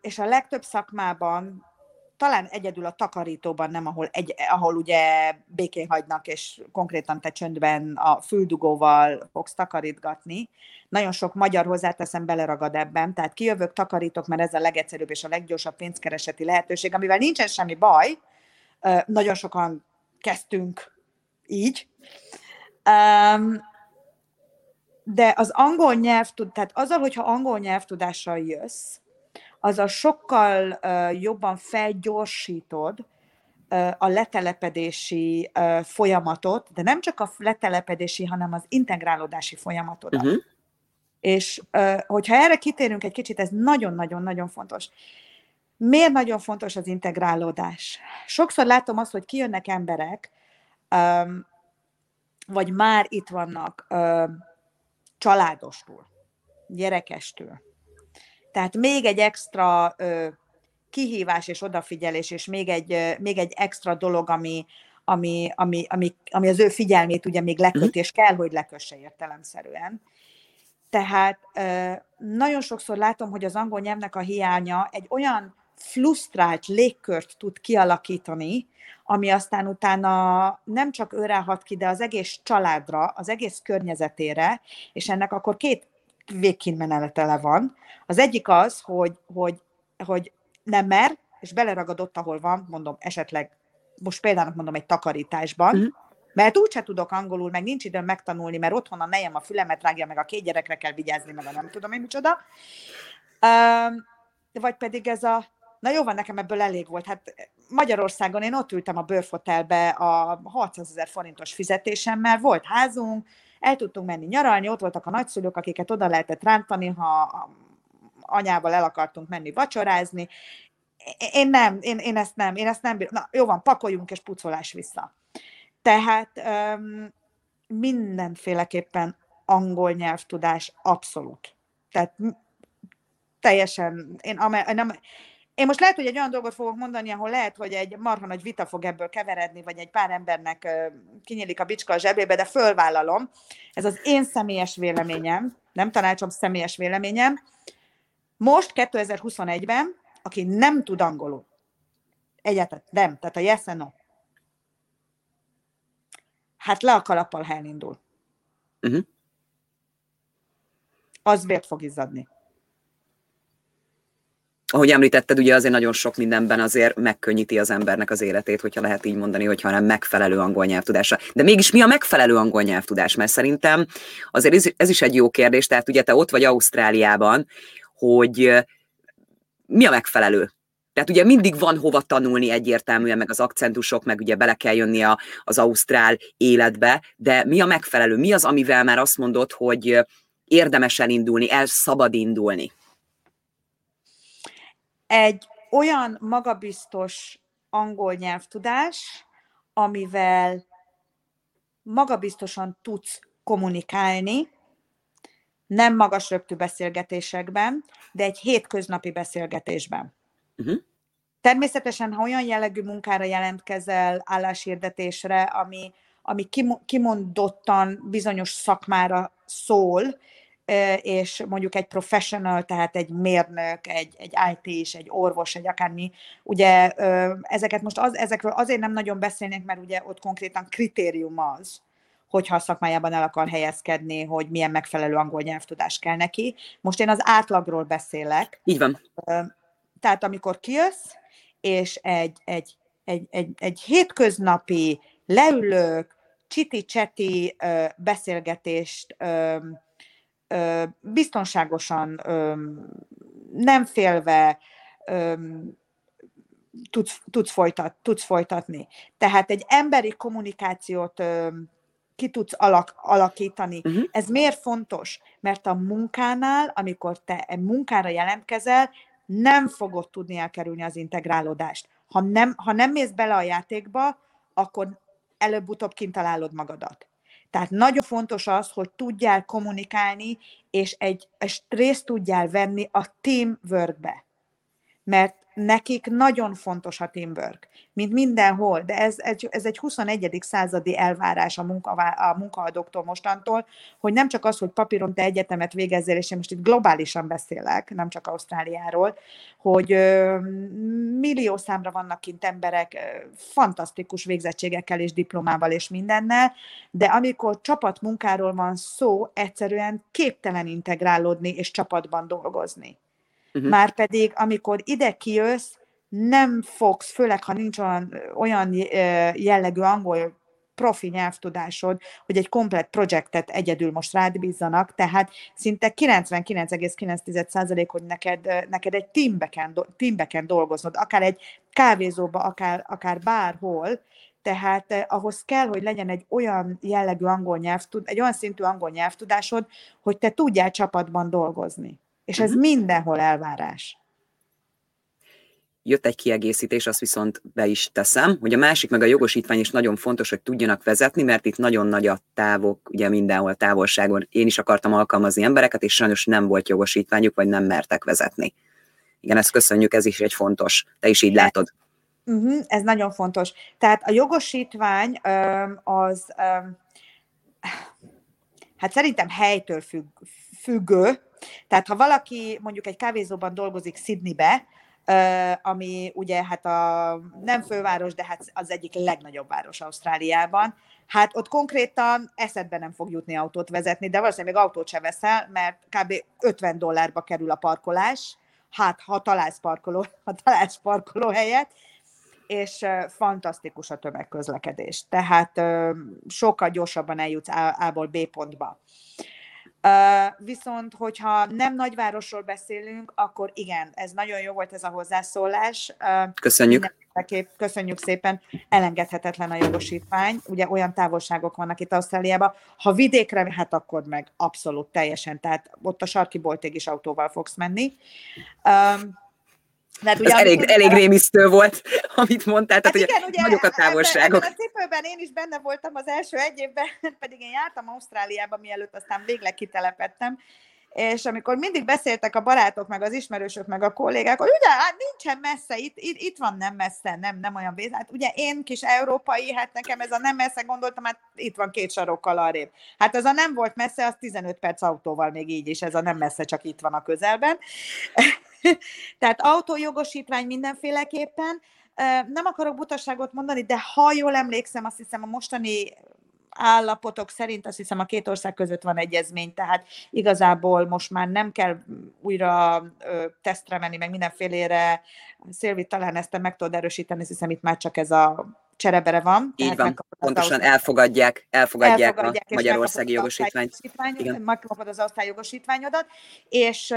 És a legtöbb szakmában talán egyedül a takarítóban nem, ahol, egy, ahol ugye békén hagynak, és konkrétan te csöndben a füldugóval fogsz takarítgatni. Nagyon sok magyar hozzáteszem beleragad ebben, tehát kijövök, takarítok, mert ez a legegyszerűbb és a leggyorsabb pénzkereseti lehetőség, amivel nincsen semmi baj. Nagyon sokan kezdtünk így. De az angol nyelv, tehát azzal, hogyha angol nyelvtudással jössz, azzal sokkal jobban felgyorsítod a letelepedési folyamatot, de nem csak a letelepedési, hanem az integrálódási folyamatodat. Uh-huh. És uh, hogyha erre kitérünk egy kicsit, ez nagyon-nagyon-nagyon fontos. Miért nagyon fontos az integrálódás? Sokszor látom azt, hogy kijönnek emberek, vagy már itt vannak családostól, gyerekestől, tehát még egy extra ö, kihívás és odafigyelés, és még egy, ö, még egy extra dolog, ami, ami, ami, ami, ami az ő figyelmét ugye még leköti, mhm. és kell, hogy lekösse értelemszerűen. Tehát ö, nagyon sokszor látom, hogy az angol nyelvnek a hiánya egy olyan frusztrált légkört tud kialakítani, ami aztán utána nem csak őre hat ki, de az egész családra, az egész környezetére, és ennek akkor két végkínmenetele van. Az egyik az, hogy, hogy, hogy nem mer, és beleragadott, ahol van, mondom, esetleg, most például mondom, egy takarításban, mm. mert úgyse tudok angolul, meg nincs időm megtanulni, mert otthon a nejem a fülemet rágja, meg a két gyerekre kell vigyázni, meg a nem tudom én micsoda. Um, vagy pedig ez a, na jó van, nekem ebből elég volt. Hát Magyarországon én ott ültem a bőrfotelbe a 600 ezer forintos fizetésemmel, volt házunk, el tudtunk menni nyaralni, ott voltak a nagyszülők, akiket oda lehetett rántani, ha anyával el akartunk menni vacsorázni. Én nem, én, én ezt nem, én ezt nem bírom. Na, jó van, pakoljunk és pucolás vissza. Tehát um, mindenféleképpen angol nyelvtudás abszolút. Tehát teljesen, én, nem, én most lehet, hogy egy olyan dolgot fogok mondani, ahol lehet, hogy egy marha nagy vita fog ebből keveredni, vagy egy pár embernek kinyílik a bicska a zsebébe, de fölvállalom. Ez az én személyes véleményem, nem tanácsom, személyes véleményem. Most 2021-ben, aki nem tud angolul, egyáltalán nem, tehát a yes and no, hát le a kalappal, ha elindul. Uh-huh. Az vért fog izzadni ahogy említetted, ugye azért nagyon sok mindenben azért megkönnyíti az embernek az életét, hogyha lehet így mondani, hogyha nem megfelelő angol nyelvtudása. De mégis mi a megfelelő angol nyelvtudás? Mert szerintem azért ez, is egy jó kérdés, tehát ugye te ott vagy Ausztráliában, hogy mi a megfelelő? Tehát ugye mindig van hova tanulni egyértelműen, meg az akcentusok, meg ugye bele kell jönni a, az ausztrál életbe, de mi a megfelelő? Mi az, amivel már azt mondod, hogy érdemes elindulni, el szabad indulni? Egy olyan magabiztos angol nyelvtudás, amivel magabiztosan tudsz kommunikálni, nem magas röptű beszélgetésekben, de egy hétköznapi beszélgetésben. Uh-huh. Természetesen, ha olyan jellegű munkára jelentkezel, álláshirdetésre, ami, ami kimondottan bizonyos szakmára szól, és mondjuk egy professional, tehát egy mérnök, egy, egy IT-s, egy orvos, egy akármi, ugye ezeket most az, ezekről azért nem nagyon beszélnék, mert ugye ott konkrétan kritérium az, hogyha a szakmájában el akar helyezkedni, hogy milyen megfelelő angol nyelvtudás kell neki. Most én az átlagról beszélek. Így van. Tehát amikor kijössz, és egy, egy, egy, egy, egy hétköznapi, leülők, csiti-cseti beszélgetést biztonságosan, nem félve tudsz, tudsz, folytat, tudsz folytatni. Tehát egy emberi kommunikációt ki tudsz alak, alakítani. Uh-huh. Ez miért fontos? Mert a munkánál, amikor te egy munkára jelentkezel, nem fogod tudni elkerülni az integrálódást. Ha nem, ha nem mész bele a játékba, akkor előbb-utóbb kint találod magadat. Tehát nagyon fontos az, hogy tudjál kommunikálni, és egy, egy részt tudjál venni a teamworkbe. Mert nekik nagyon fontos a teamwork, mint mindenhol, de ez, ez, ez egy 21. századi elvárás a, munka, a munkaadóktól mostantól, hogy nem csak az, hogy papíron te egyetemet végezzél, és én most itt globálisan beszélek, nem csak Ausztráliáról, hogy ö, millió számra vannak kint emberek ö, fantasztikus végzettségekkel és diplomával és mindennel, de amikor csapatmunkáról van szó, egyszerűen képtelen integrálódni és csapatban dolgozni. Uh-huh. Márpedig, amikor ide kijössz, nem fogsz, főleg ha nincs olyan, olyan jellegű angol profi nyelvtudásod, hogy egy komplet projektet egyedül most rád bízzanak, tehát szinte 99,9% hogy neked, neked egy teambeken, teambeken dolgoznod, akár egy kávézóba, akár, akár bárhol, tehát eh, ahhoz kell, hogy legyen egy olyan jellegű angol nyelvtud, egy olyan szintű angol nyelvtudásod, hogy te tudjál csapatban dolgozni. És ez uh-huh. mindenhol elvárás. Jött egy kiegészítés, azt viszont be is teszem, hogy a másik meg a jogosítvány is nagyon fontos, hogy tudjanak vezetni, mert itt nagyon nagy a távok, ugye mindenhol távolságon. Én is akartam alkalmazni embereket, és sajnos nem volt jogosítványuk, vagy nem mertek vezetni. Igen, ezt köszönjük, ez is egy fontos. Te is így látod. Uh-huh, ez nagyon fontos. Tehát a jogosítvány az, hát szerintem helytől függ, függő, tehát ha valaki mondjuk egy kávézóban dolgozik Sydneybe, ami ugye hát a nem főváros, de hát az egyik legnagyobb város Ausztráliában, hát ott konkrétan eszedbe nem fog jutni autót vezetni, de valószínűleg még autót se veszel, mert kb. 50 dollárba kerül a parkolás, hát ha találsz parkoló, ha találsz parkoló helyet, és fantasztikus a tömegközlekedés. Tehát sokkal gyorsabban eljutsz A-ból B pontba. Viszont, hogyha nem nagyvárosról beszélünk, akkor igen, ez nagyon jó volt ez a hozzászólás. Köszönjük. Köszönjük szépen, elengedhetetlen a jogosítvány. Ugye olyan távolságok vannak itt Ausztráliában. Ha vidékre, hát akkor meg abszolút teljesen, tehát ott a sarki boltig is autóval fogsz menni. Mert ugye, Ez elég, elég rémisztő volt, amit mondtál, tehát hát igen, ugye, nagyok a távolságok. Ebben a cipőben én is benne voltam az első egy évben, pedig én jártam Ausztráliába, mielőtt aztán végleg kitelepettem, és amikor mindig beszéltek a barátok, meg az ismerősök, meg a kollégák, hogy ugye, hát nincsen messze, itt, itt, itt van nem messze, nem, nem olyan vész. Hát ugye én kis európai, hát nekem ez a nem messze gondoltam, hát itt van két sarokkal arrébb. Hát ez a nem volt messze, az 15 perc autóval még így is, ez a nem messze, csak itt van a közelben. Tehát autójogosítvány mindenféleképpen. Nem akarok butaságot mondani, de ha jól emlékszem, azt hiszem a mostani állapotok szerint azt hiszem a két ország között van egyezmény, tehát igazából most már nem kell újra ö, tesztre menni, meg mindenfélére. Szilvi, talán ezt meg tudod erősíteni, azt hiszem itt már csak ez a cserebere van. Így van, pontosan elfogadják, elfogadják, elfogadják a magyarországi jogosítványt. Megkapod az osztály jogosítványodat, és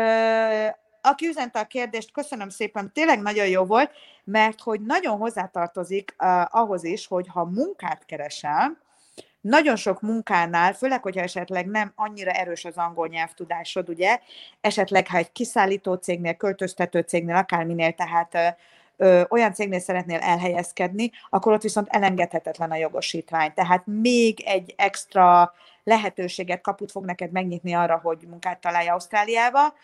aki üzente a kérdést, köszönöm szépen, tényleg nagyon jó volt, mert hogy nagyon hozzátartozik uh, ahhoz is, hogy ha munkát keresel, nagyon sok munkánál, főleg, hogyha esetleg nem annyira erős az angol nyelvtudásod, ugye, esetleg ha egy kiszállító cégnél, költöztető cégnél, akárminél, tehát ö, olyan cégnél szeretnél elhelyezkedni, akkor ott viszont elengedhetetlen a jogosítvány. Tehát még egy extra lehetőséget, kaput fog neked megnyitni arra, hogy munkát találj Ausztráliába.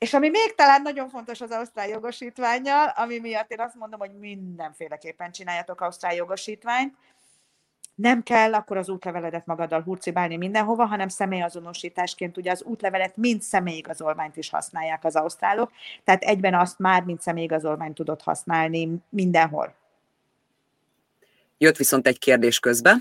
És ami még talán nagyon fontos az ausztrál jogosítványjal, ami miatt én azt mondom, hogy mindenféleképpen csináljatok ausztrál jogosítványt, nem kell akkor az útleveledet magaddal hurcibálni mindenhova, hanem személyazonosításként ugye az útlevelet mind személyigazolványt is használják az ausztrálok, tehát egyben azt már mind személyigazolványt tudod használni mindenhol. Jött viszont egy kérdés közbe.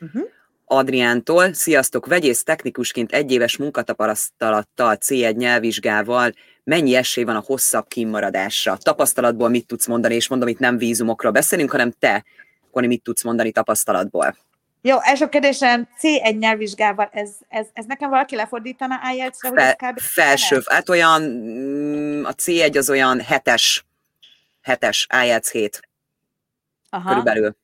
Uh-huh. Adriántól. Sziasztok, vegyész technikusként egyéves munkatapasztalattal, C1 nyelvvizsgával, mennyi esély van a hosszabb kimaradásra? Tapasztalatból mit tudsz mondani, és mondom, itt nem vízumokról beszélünk, hanem te, Koni, mit tudsz mondani tapasztalatból? Jó, első kérdésem, C1 nyelvvizsgával, ez, ez, ez nekem valaki lefordítana IELTS-re, hogy ez kb. Felső, hát olyan, mm, a C1 az olyan hetes, hetes, IELTS 7. Aha. Körülbelül.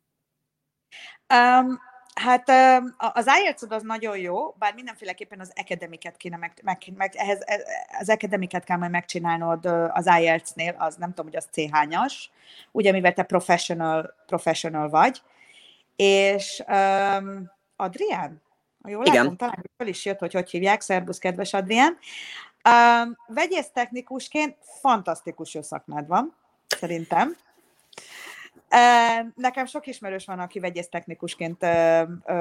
Um, Hát az ielts az nagyon jó, bár mindenféleképpen az akademiket kéne meg, meg, meg ehhez, e, az akademiket kell majd megcsinálnod az IELTS-nél, az nem tudom, hogy az C-hányas, ugye mivel te professional, professional vagy, és um, Adrián, jól Igen. látom, talán föl is jött, hogy hogy hívják, szervusz, kedves Adrián. Um, vegyész technikusként fantasztikus jó szakmád van, szerintem. Nekem sok ismerős van, aki vegyésztechnikusként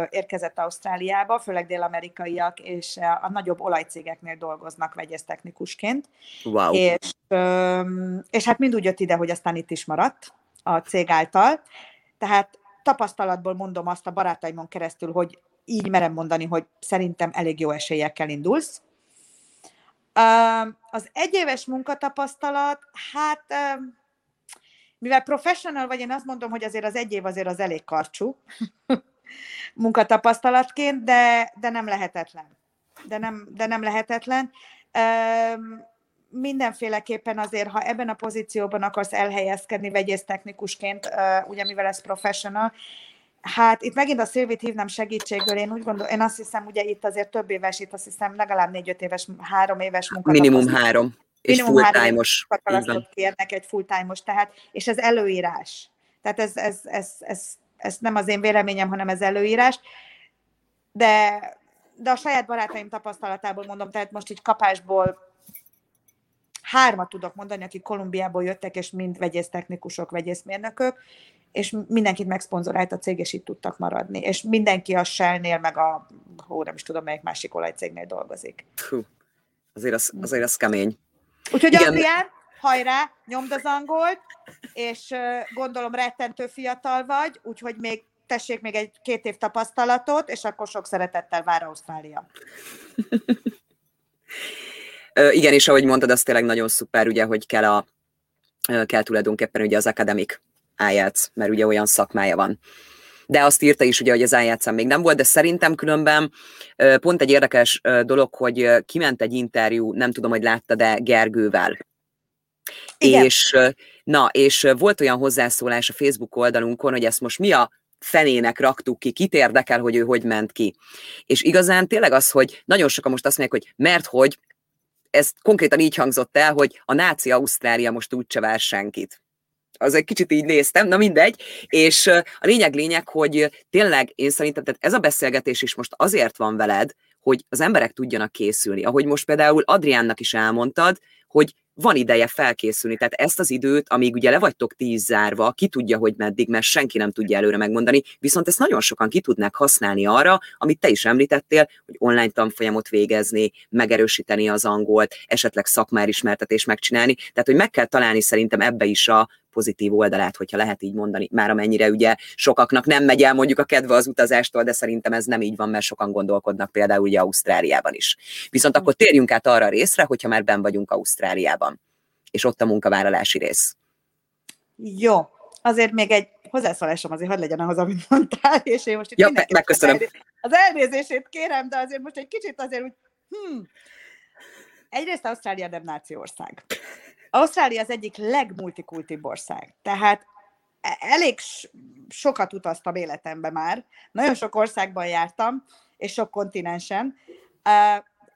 érkezett Ausztráliába, főleg dél-amerikaiak, és a nagyobb olajcégeknél dolgoznak vegyésztechnikusként. Wow. És, és hát mind úgy jött ide, hogy aztán itt is maradt a cég által. Tehát tapasztalatból mondom azt a barátaimon keresztül, hogy így merem mondani, hogy szerintem elég jó esélyekkel indulsz. Az egyéves munkatapasztalat, hát mivel professional vagy, én azt mondom, hogy azért az egy év azért az elég karcsú munkatapasztalatként, de, de nem lehetetlen. De nem, de nem lehetetlen. Mindenféleképpen azért, ha ebben a pozícióban akarsz elhelyezkedni vegyésztechnikusként, ugye mivel ez professional, Hát itt megint a Szilvit hívnám segítségből, én úgy gondolom, én azt hiszem, ugye itt azért több éves, itt azt hiszem legalább négy-öt éves, három éves munka. Minimum három. És full-time-os. kérnek egy full-time-os, tehát, és ez előírás. Tehát ez, ez, ez, ez, ez nem az én véleményem, hanem ez előírás. De, de a saját barátaim tapasztalatából mondom, tehát most így kapásból hármat tudok mondani, akik Kolumbiából jöttek, és mind vegyésztechnikusok, vegyészmérnökök, és mindenkit megszponzorált a cég, és itt tudtak maradni. És mindenki a Shell-nél, meg a, hó, nem is tudom, melyik másik olajcégnél dolgozik. Hú, azért az, azért az kemény. Úgyhogy Igen. Adrián, hajrá, nyomd az angolt, és gondolom rettentő fiatal vagy, úgyhogy még tessék még egy két év tapasztalatot, és akkor sok szeretettel vár Ausztrália. Igen, és ahogy mondtad, az tényleg nagyon szuper, ugye, hogy kell, a, kell tulajdonképpen ugye az akademik IELTS, mert ugye olyan szakmája van. De azt írta is ugye, hogy az ielts még nem volt, de szerintem különben pont egy érdekes dolog, hogy kiment egy interjú, nem tudom, hogy látta, de Gergővel. Igen. És, na, és volt olyan hozzászólás a Facebook oldalunkon, hogy ezt most mi a fenének raktuk ki, kit érdekel, hogy ő hogy ment ki. És igazán tényleg az, hogy nagyon sokan most azt mondják, hogy mert hogy, ez konkrétan így hangzott el, hogy a náci Ausztrália most úgyse vár senkit az egy kicsit így néztem, na mindegy, és a lényeg lényeg, hogy tényleg én szerintem tehát ez a beszélgetés is most azért van veled, hogy az emberek tudjanak készülni. Ahogy most például Adriánnak is elmondtad, hogy van ideje felkészülni. Tehát ezt az időt, amíg ugye le vagytok tíz zárva, ki tudja, hogy meddig, mert senki nem tudja előre megmondani, viszont ezt nagyon sokan ki tudnák használni arra, amit te is említettél, hogy online tanfolyamot végezni, megerősíteni az angolt, esetleg szakmárismertetés megcsinálni. Tehát, hogy meg kell találni szerintem ebbe is a pozitív oldalát, hogyha lehet így mondani, már amennyire ugye sokaknak nem megy el mondjuk a kedve az utazástól, de szerintem ez nem így van, mert sokan gondolkodnak például ugye Ausztráliában is. Viszont akkor térjünk át arra a részre, hogyha már ben vagyunk Ausztráliában, és ott a munkavállalási rész. Jó, azért még egy hozzászólásom azért hadd legyen ahhoz, amit mondtál, és én most itt ja, megköszönöm. Az elnézését kérem, de azért most egy kicsit azért úgy, hmm. Egyrészt Ausztrália nem nációország. Ausztrália az egyik legmultikultibb ország. Tehát e, elég sokat utaztam életemben már, nagyon sok országban jártam, és sok kontinensen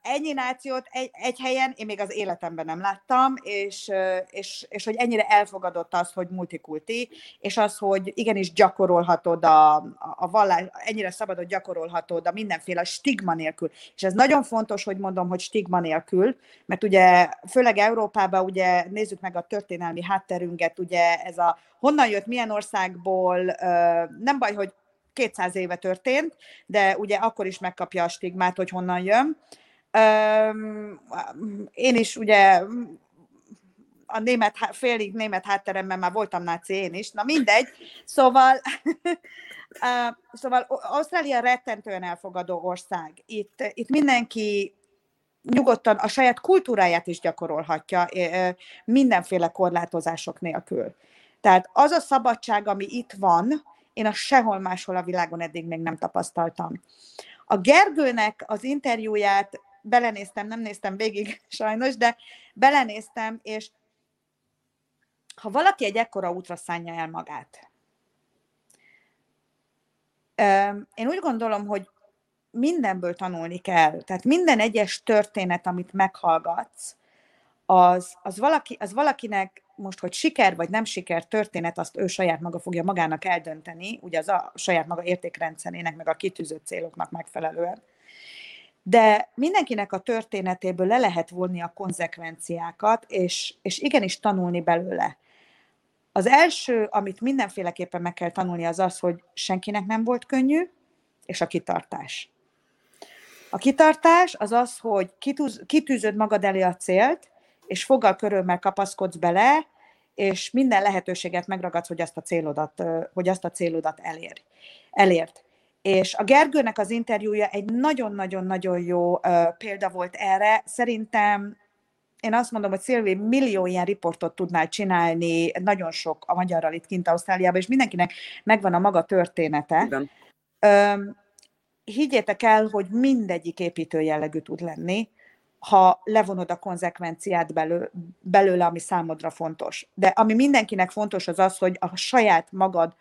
ennyi nációt egy, egy helyen én még az életemben nem láttam, és, és, és hogy ennyire elfogadott az, hogy multikulti, és az, hogy igenis gyakorolhatod a, a vallás, ennyire szabadot gyakorolhatod a mindenféle stigma nélkül. És ez nagyon fontos, hogy mondom, hogy stigma nélkül, mert ugye főleg Európában ugye nézzük meg a történelmi hátterünket, ugye ez a honnan jött, milyen országból, nem baj, hogy 200 éve történt, de ugye akkor is megkapja a stigmát, hogy honnan jön. Én is ugye a német, félig német hátteremben már voltam náci én is, na mindegy. Szóval, szóval Ausztrália rettentően elfogadó ország. Itt, itt mindenki nyugodtan a saját kultúráját is gyakorolhatja mindenféle korlátozások nélkül. Tehát az a szabadság, ami itt van, én a sehol máshol a világon eddig még nem tapasztaltam. A Gergőnek az interjúját belenéztem, nem néztem végig sajnos, de belenéztem, és ha valaki egy ekkora útra szánja el magát, én úgy gondolom, hogy mindenből tanulni kell. Tehát minden egyes történet, amit meghallgatsz, az, az, valaki, az valakinek most, hogy siker vagy nem siker történet, azt ő saját maga fogja magának eldönteni, ugye az a saját maga értékrendszerének, meg a kitűzött céloknak megfelelően de mindenkinek a történetéből le lehet vonni a konzekvenciákat, és, és igenis tanulni belőle. Az első, amit mindenféleképpen meg kell tanulni, az az, hogy senkinek nem volt könnyű, és a kitartás. A kitartás az az, hogy kitűz, kitűzöd magad elé a célt, és foggal körülmel kapaszkodsz bele, és minden lehetőséget megragadsz, hogy azt a célodat, hogy azt a célodat elér, elért. És a Gergőnek az interjúja egy nagyon-nagyon-nagyon jó uh, példa volt erre. Szerintem én azt mondom, hogy Szilvi millió ilyen riportot tudnál csinálni, nagyon sok a magyarral itt kint Ausztráliában, és mindenkinek megvan a maga története. Igen. Um, higgyétek el, hogy mindegyik építő jellegű tud lenni, ha levonod a konzekvenciát belő, belőle, ami számodra fontos. De ami mindenkinek fontos, az az, hogy a saját magad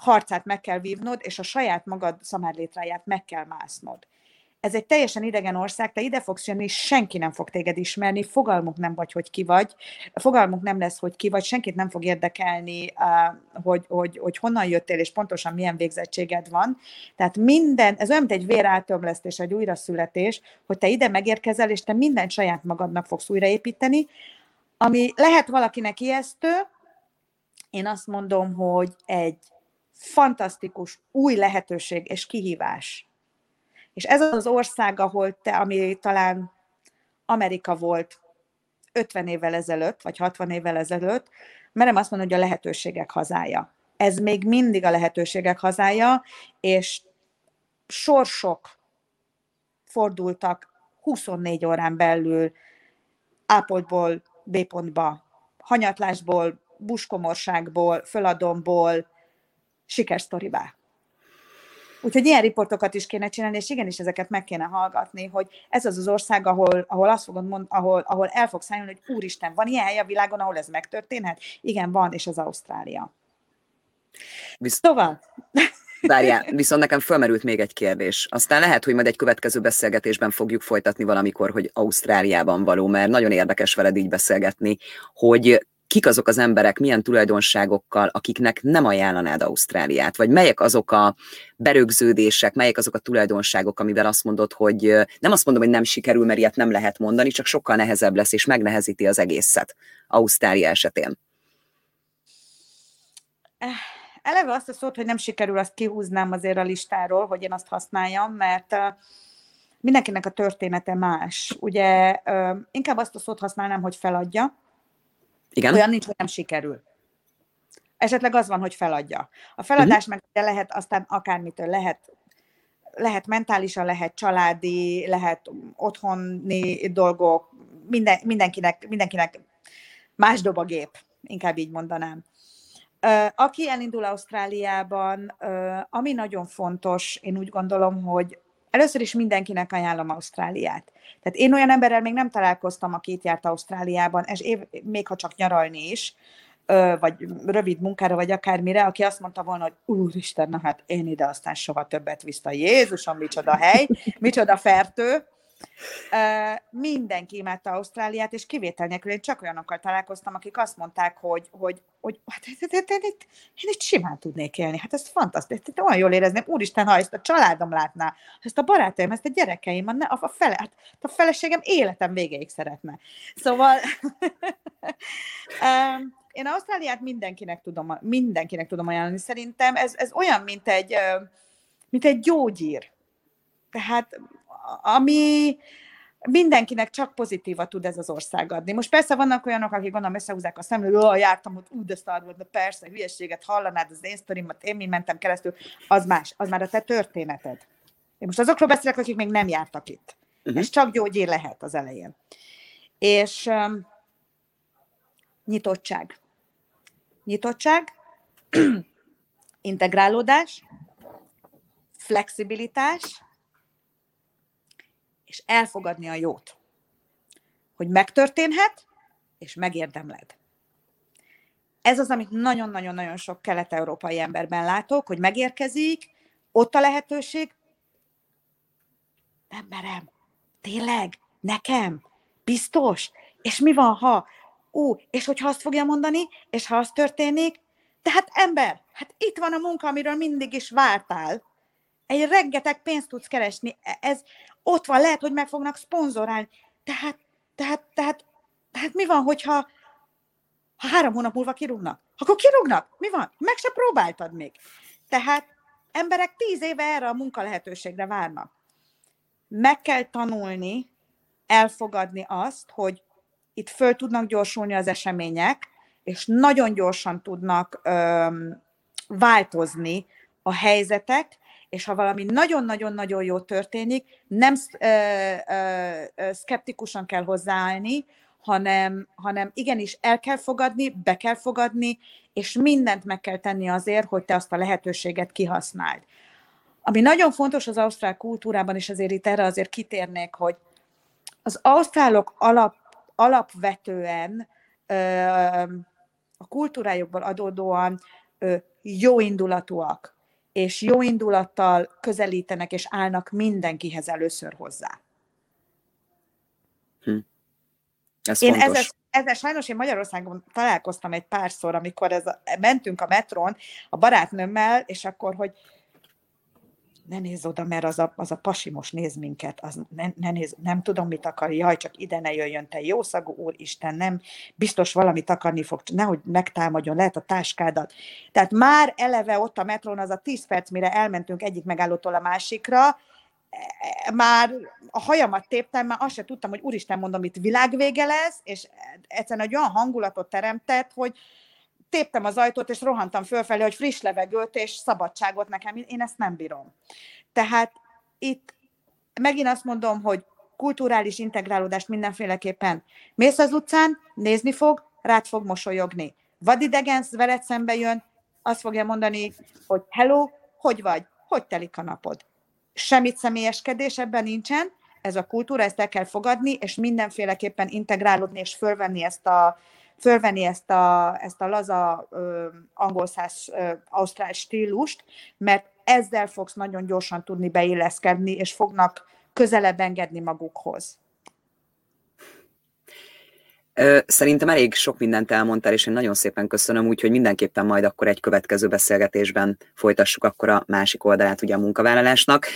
harcát meg kell vívnod, és a saját magad szamárlétráját meg kell másznod ez egy teljesen idegen ország, te ide fogsz jönni, senki nem fog téged ismerni, fogalmuk nem vagy, hogy ki vagy, fogalmuk nem lesz, hogy ki vagy, senkit nem fog érdekelni, hogy, hogy, hogy honnan jöttél, és pontosan milyen végzettséged van. Tehát minden, ez olyan, mint egy véráltömlesztés, egy újraszületés, hogy te ide megérkezel, és te mindent saját magadnak fogsz újraépíteni, ami lehet valakinek ijesztő, én azt mondom, hogy egy fantasztikus új lehetőség és kihívás és ez az ország, ahol te, ami talán Amerika volt 50 évvel ezelőtt, vagy 60 évvel ezelőtt, merem azt mondani, hogy a lehetőségek hazája. Ez még mindig a lehetőségek hazája, és sorsok fordultak 24 órán belül A B pontba, hanyatlásból, buskomorságból, föladomból, sikersztorivá. Úgyhogy ilyen riportokat is kéne csinálni, és igenis ezeket meg kéne hallgatni, hogy ez az az ország, ahol, ahol azt fogod mond, ahol, ahol el fogsz szállni, hogy úristen, van ilyen hely a világon, ahol ez megtörténhet? Igen, van, és az Ausztrália. Visz... Tovább. Várjál, viszont nekem fölmerült még egy kérdés. Aztán lehet, hogy majd egy következő beszélgetésben fogjuk folytatni valamikor, hogy Ausztráliában való, mert nagyon érdekes veled így beszélgetni, hogy kik azok az emberek, milyen tulajdonságokkal, akiknek nem ajánlanád Ausztráliát, vagy melyek azok a berögződések, melyek azok a tulajdonságok, amivel azt mondod, hogy nem azt mondom, hogy nem sikerül, mert ilyet nem lehet mondani, csak sokkal nehezebb lesz, és megnehezíti az egészet Ausztrália esetén. Eh, eleve azt a szót, hogy nem sikerül, azt kihúznám azért a listáról, hogy én azt használjam, mert mindenkinek a története más. Ugye inkább azt a szót használnám, hogy feladja, igen. Olyan nincs, hogy nem sikerül. Esetleg az van, hogy feladja. A feladás uh-huh. meg lehet aztán akármitől lehet lehet mentálisan, lehet családi, lehet otthoni dolgok, minden, mindenkinek, mindenkinek más dob a gép, inkább így mondanám. Aki elindul Ausztráliában, ami nagyon fontos, én úgy gondolom, hogy először is mindenkinek ajánlom Ausztráliát. Tehát én olyan emberrel még nem találkoztam, aki itt járt Ausztráliában, és év, még ha csak nyaralni is, vagy rövid munkára, vagy akármire, aki azt mondta volna, hogy úristen, na hát én ide aztán soha többet vissza. Jézusom, micsoda hely, micsoda fertő. Mindenki imádta Ausztráliát, és kivétel nélkül én csak olyanokkal találkoztam, akik azt mondták, hogy, hogy, hogy hát, én itt simán tudnék élni. Hát ez fantasztikus, olyan jól érezném. Úristen, ha ezt a családom látná, ezt a barátaim, ezt a gyerekeim, a, a, fele, hát a feleségem életem végéig szeretne. Szóval én Ausztráliát mindenkinek tudom, mindenkinek tudom ajánlani. Szerintem ez, ez olyan, mint egy, mint egy gyógyír. Tehát ami mindenkinek csak pozitívat tud ez az ország adni. Most persze vannak olyanok, akik gondolom összehúzzák a szemlő, hogy jártam, hogy ú, de szar volt, de persze, hülyeséget hallanád, az én sztorimat, én mi mentem keresztül, az más, az már a te történeted. Én most azokról beszélek, akik még nem jártak itt. Uh-huh. Ez csak gyógyír lehet az elején. És um, nyitottság. Nyitottság, integrálódás, flexibilitás, és elfogadni a jót. Hogy megtörténhet, és megérdemled. Ez az, amit nagyon-nagyon-nagyon sok kelet-európai emberben látok, hogy megérkezik, ott a lehetőség, nem merem, tényleg, nekem, biztos, és mi van, ha, ú, és hogyha azt fogja mondani, és ha az történik, de hát ember, hát itt van a munka, amiről mindig is vártál, egy rengeteg pénzt tudsz keresni, e, ez ott van, lehet, hogy meg fognak szponzorálni. Tehát, tehát, tehát, tehát mi van, hogyha Ha három hónap múlva kirúgnak, akkor kirúgnak. Mi van? Meg se próbáltad még. Tehát emberek tíz éve erre a munkalehetőségre várnak. Meg kell tanulni, elfogadni azt, hogy itt föl tudnak gyorsulni az események, és nagyon gyorsan tudnak öm, változni a helyzetek, és ha valami nagyon-nagyon-nagyon jó történik, nem ö, ö, ö, szkeptikusan kell hozzáállni, hanem, hanem igenis el kell fogadni, be kell fogadni, és mindent meg kell tenni azért, hogy te azt a lehetőséget kihasználd. Ami nagyon fontos az ausztrál kultúrában, és azért itt erre azért kitérnék, hogy az ausztrálok alap, alapvetően ö, a kultúrájukból adódóan ö, jó indulatúak, és jó indulattal közelítenek és állnak mindenkihez először hozzá. Hm. Ez én fontos. ezzel, ezzel sajnos én Magyarországon találkoztam egy párszor, amikor ez a, mentünk a metron a barátnőmmel, és akkor, hogy ne nézz oda, mert az a, az a pasi most néz minket, az ne, ne néz, nem tudom, mit akar, jaj, csak ide ne jöjjön, te jószagú úr, Isten, nem, biztos valamit akarni fog, nehogy megtámadjon, lehet a táskádat. Tehát már eleve ott a metrón az a 10 perc, mire elmentünk egyik megállótól a másikra, már a hajamat téptem, már azt se tudtam, hogy úristen mondom, itt világvége lesz, és egyszerűen egy olyan hangulatot teremtett, hogy téptem az ajtót, és rohantam fölfelé, hogy friss levegőt és szabadságot nekem, én ezt nem bírom. Tehát itt megint azt mondom, hogy kulturális integrálódást mindenféleképpen. Mész az utcán, nézni fog, rád fog mosolyogni. Vadidegen veled szembe jön, azt fogja mondani, hogy hello, hogy vagy, hogy telik a napod. Semmit személyeskedés ebben nincsen, ez a kultúra, ezt el kell fogadni, és mindenféleképpen integrálódni és fölvenni ezt a, fölvenni ezt a, ezt a laza ö, angol száz ausztrál stílust, mert ezzel fogsz nagyon gyorsan tudni beilleszkedni, és fognak közelebb engedni magukhoz. Szerintem elég sok mindent elmondtál, és én nagyon szépen köszönöm, úgyhogy mindenképpen majd akkor egy következő beszélgetésben folytassuk akkor a másik oldalát ugye a munkavállalásnak.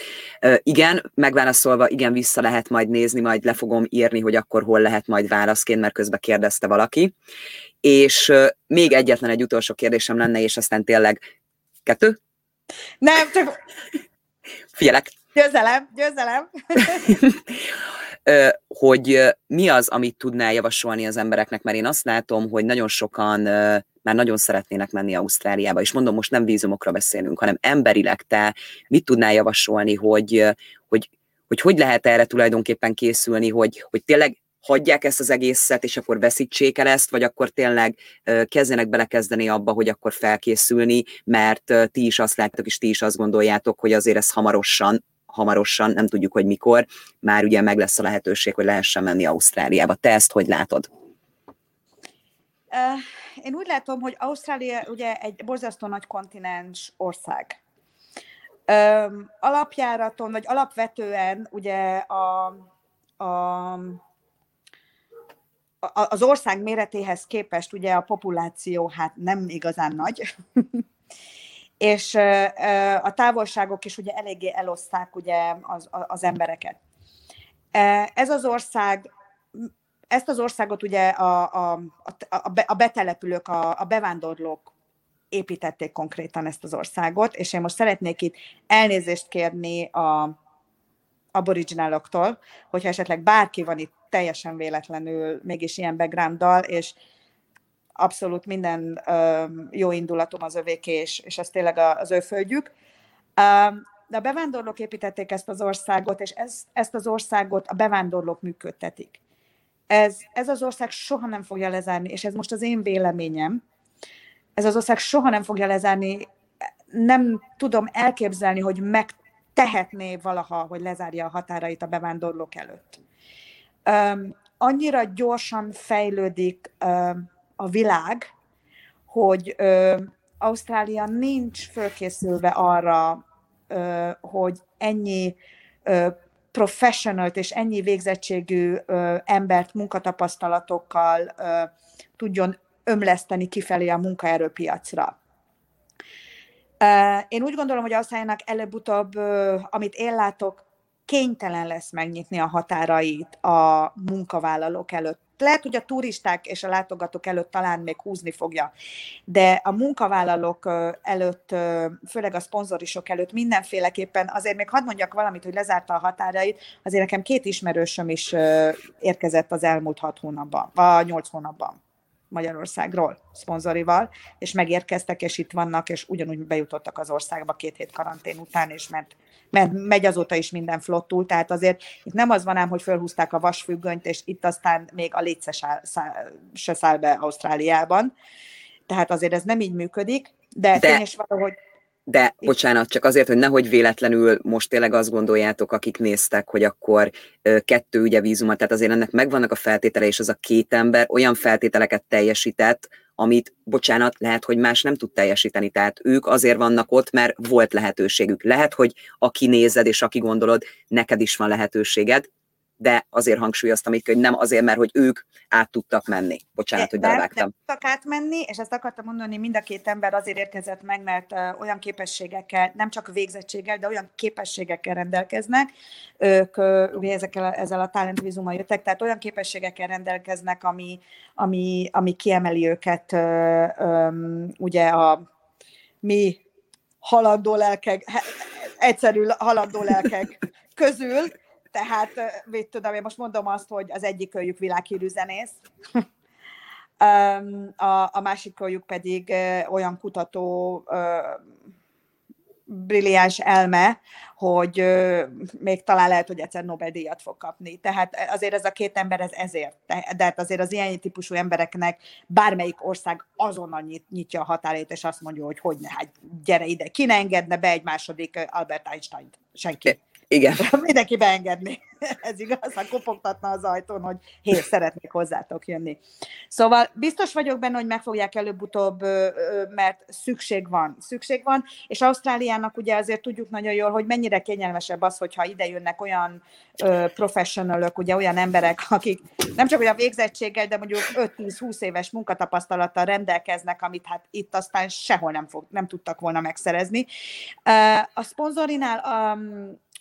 Igen, megválaszolva, igen, vissza lehet majd nézni, majd le fogom írni, hogy akkor hol lehet majd válaszként, mert közben kérdezte valaki. És még egyetlen egy utolsó kérdésem lenne, és aztán tényleg kettő? Nem, csak... Figyelek. Győzelem, győzelem. hogy mi az, amit tudnál javasolni az embereknek, mert én azt látom, hogy nagyon sokan már nagyon szeretnének menni Ausztráliába, és mondom, most nem vízumokra beszélünk, hanem emberileg te mit tudnál javasolni, hogy hogy, hogy, hogy lehet erre tulajdonképpen készülni, hogy, hogy tényleg hagyják ezt az egészet, és akkor veszítsék el ezt, vagy akkor tényleg kezdenek belekezdeni abba, hogy akkor felkészülni, mert ti is azt láttok, és ti is azt gondoljátok, hogy azért ez hamarosan hamarosan, nem tudjuk, hogy mikor, már ugye meg lesz a lehetőség, hogy lehessen menni Ausztráliába. Te ezt hogy látod? Én úgy látom, hogy Ausztrália ugye egy borzasztó nagy kontinens ország. Alapjáraton, vagy alapvetően ugye a, a az ország méretéhez képest ugye a populáció hát nem igazán nagy, és a távolságok is ugye eléggé eloszták ugye az, az embereket. Ez az ország, ezt az országot ugye a, a, a, a betelepülők, a, a bevándorlók építették konkrétan ezt az országot, és én most szeretnék itt elnézést kérni a aborigináloktól, hogyha esetleg bárki van itt teljesen véletlenül mégis ilyen backgrounddal, és abszolút minden jó indulatom az övéké, és, és ez tényleg az ő földjük. De a bevándorlók építették ezt az országot, és ez, ezt az országot a bevándorlók működtetik. Ez, ez az ország soha nem fogja lezárni, és ez most az én véleményem, ez az ország soha nem fogja lezárni, nem tudom elképzelni, hogy megtehetné valaha, hogy lezárja a határait a bevándorlók előtt. Um, annyira gyorsan fejlődik um, a világ, hogy ö, Ausztrália nincs fölkészülve arra, ö, hogy ennyi ö, professionalt és ennyi végzettségű ö, embert munkatapasztalatokkal ö, tudjon ömleszteni kifelé a munkaerőpiacra. Én úgy gondolom, hogy Ausztráliának előbb-utóbb, amit én látok, kénytelen lesz megnyitni a határait a munkavállalók előtt lehet, hogy a turisták és a látogatók előtt talán még húzni fogja, de a munkavállalók előtt, főleg a szponzorisok előtt mindenféleképpen, azért még hadd mondjak valamit, hogy lezárta a határait, azért nekem két ismerősöm is érkezett az elmúlt hat hónapban, vagy nyolc hónapban. Magyarországról szponzorival, és megérkeztek, és itt vannak, és ugyanúgy bejutottak az országba két hét karantén után, és mert, mert megy azóta is minden flottul, tehát azért itt nem az van ám, hogy felhúzták a vasfüggönyt, és itt aztán még a létsze se száll be Ausztráliában, tehát azért ez nem így működik, de, de... tény is valahogy de bocsánat, csak azért, hogy nehogy véletlenül most tényleg azt gondoljátok, akik néztek, hogy akkor kettő ugye vízumot, tehát azért ennek megvannak a feltétele, és az a két ember olyan feltételeket teljesített, amit, bocsánat, lehet, hogy más nem tud teljesíteni. Tehát ők azért vannak ott, mert volt lehetőségük. Lehet, hogy aki nézed és aki gondolod, neked is van lehetőséged, de azért hangsúlyoztam itt, hogy nem azért, mert hogy ők át tudtak menni. Bocsánat, hogy belevágtam. Nem tudtak átmenni, és ezt akartam mondani, mind a két ember azért érkezett meg, mert uh, olyan képességekkel, nem csak végzettséggel, de olyan képességekkel rendelkeznek, ők uh, ugye ezekkel, ezzel a talentvízummal jöttek, tehát olyan képességekkel rendelkeznek, ami, ami, ami kiemeli őket uh, um, ugye a mi haladó lelkek, egyszerű haladó lelkek közül, tehát, mit tudom, én most mondom azt, hogy az egyik őjük világhírű zenész, a, a másik őjük pedig olyan kutató, brilliáns elme, hogy még talán lehet, hogy egyszer Nobel-díjat fog kapni. Tehát azért ez a két ember ez ezért. De hát azért az ilyen típusú embereknek bármelyik ország azonnal nyit, nyitja a határét, és azt mondja, hogy hogy ne, hát gyere ide. Ki ne engedne be egy második Albert Einstein? Senki. Igen. Mindenki beengedni. Ez igaz, ha kopogtatna az ajtón, hogy hé, szeretnék hozzátok jönni. Szóval biztos vagyok benne, hogy meg fogják előbb-utóbb, mert szükség van. Szükség van, és Ausztráliának ugye azért tudjuk nagyon jól, hogy mennyire kényelmesebb az, hogyha ide jönnek olyan professionalok, ugye olyan emberek, akik nem csak olyan végzettséggel, de mondjuk 5-10-20 éves munkatapasztalattal rendelkeznek, amit hát itt aztán sehol nem, fog, nem tudtak volna megszerezni. A szponzorinál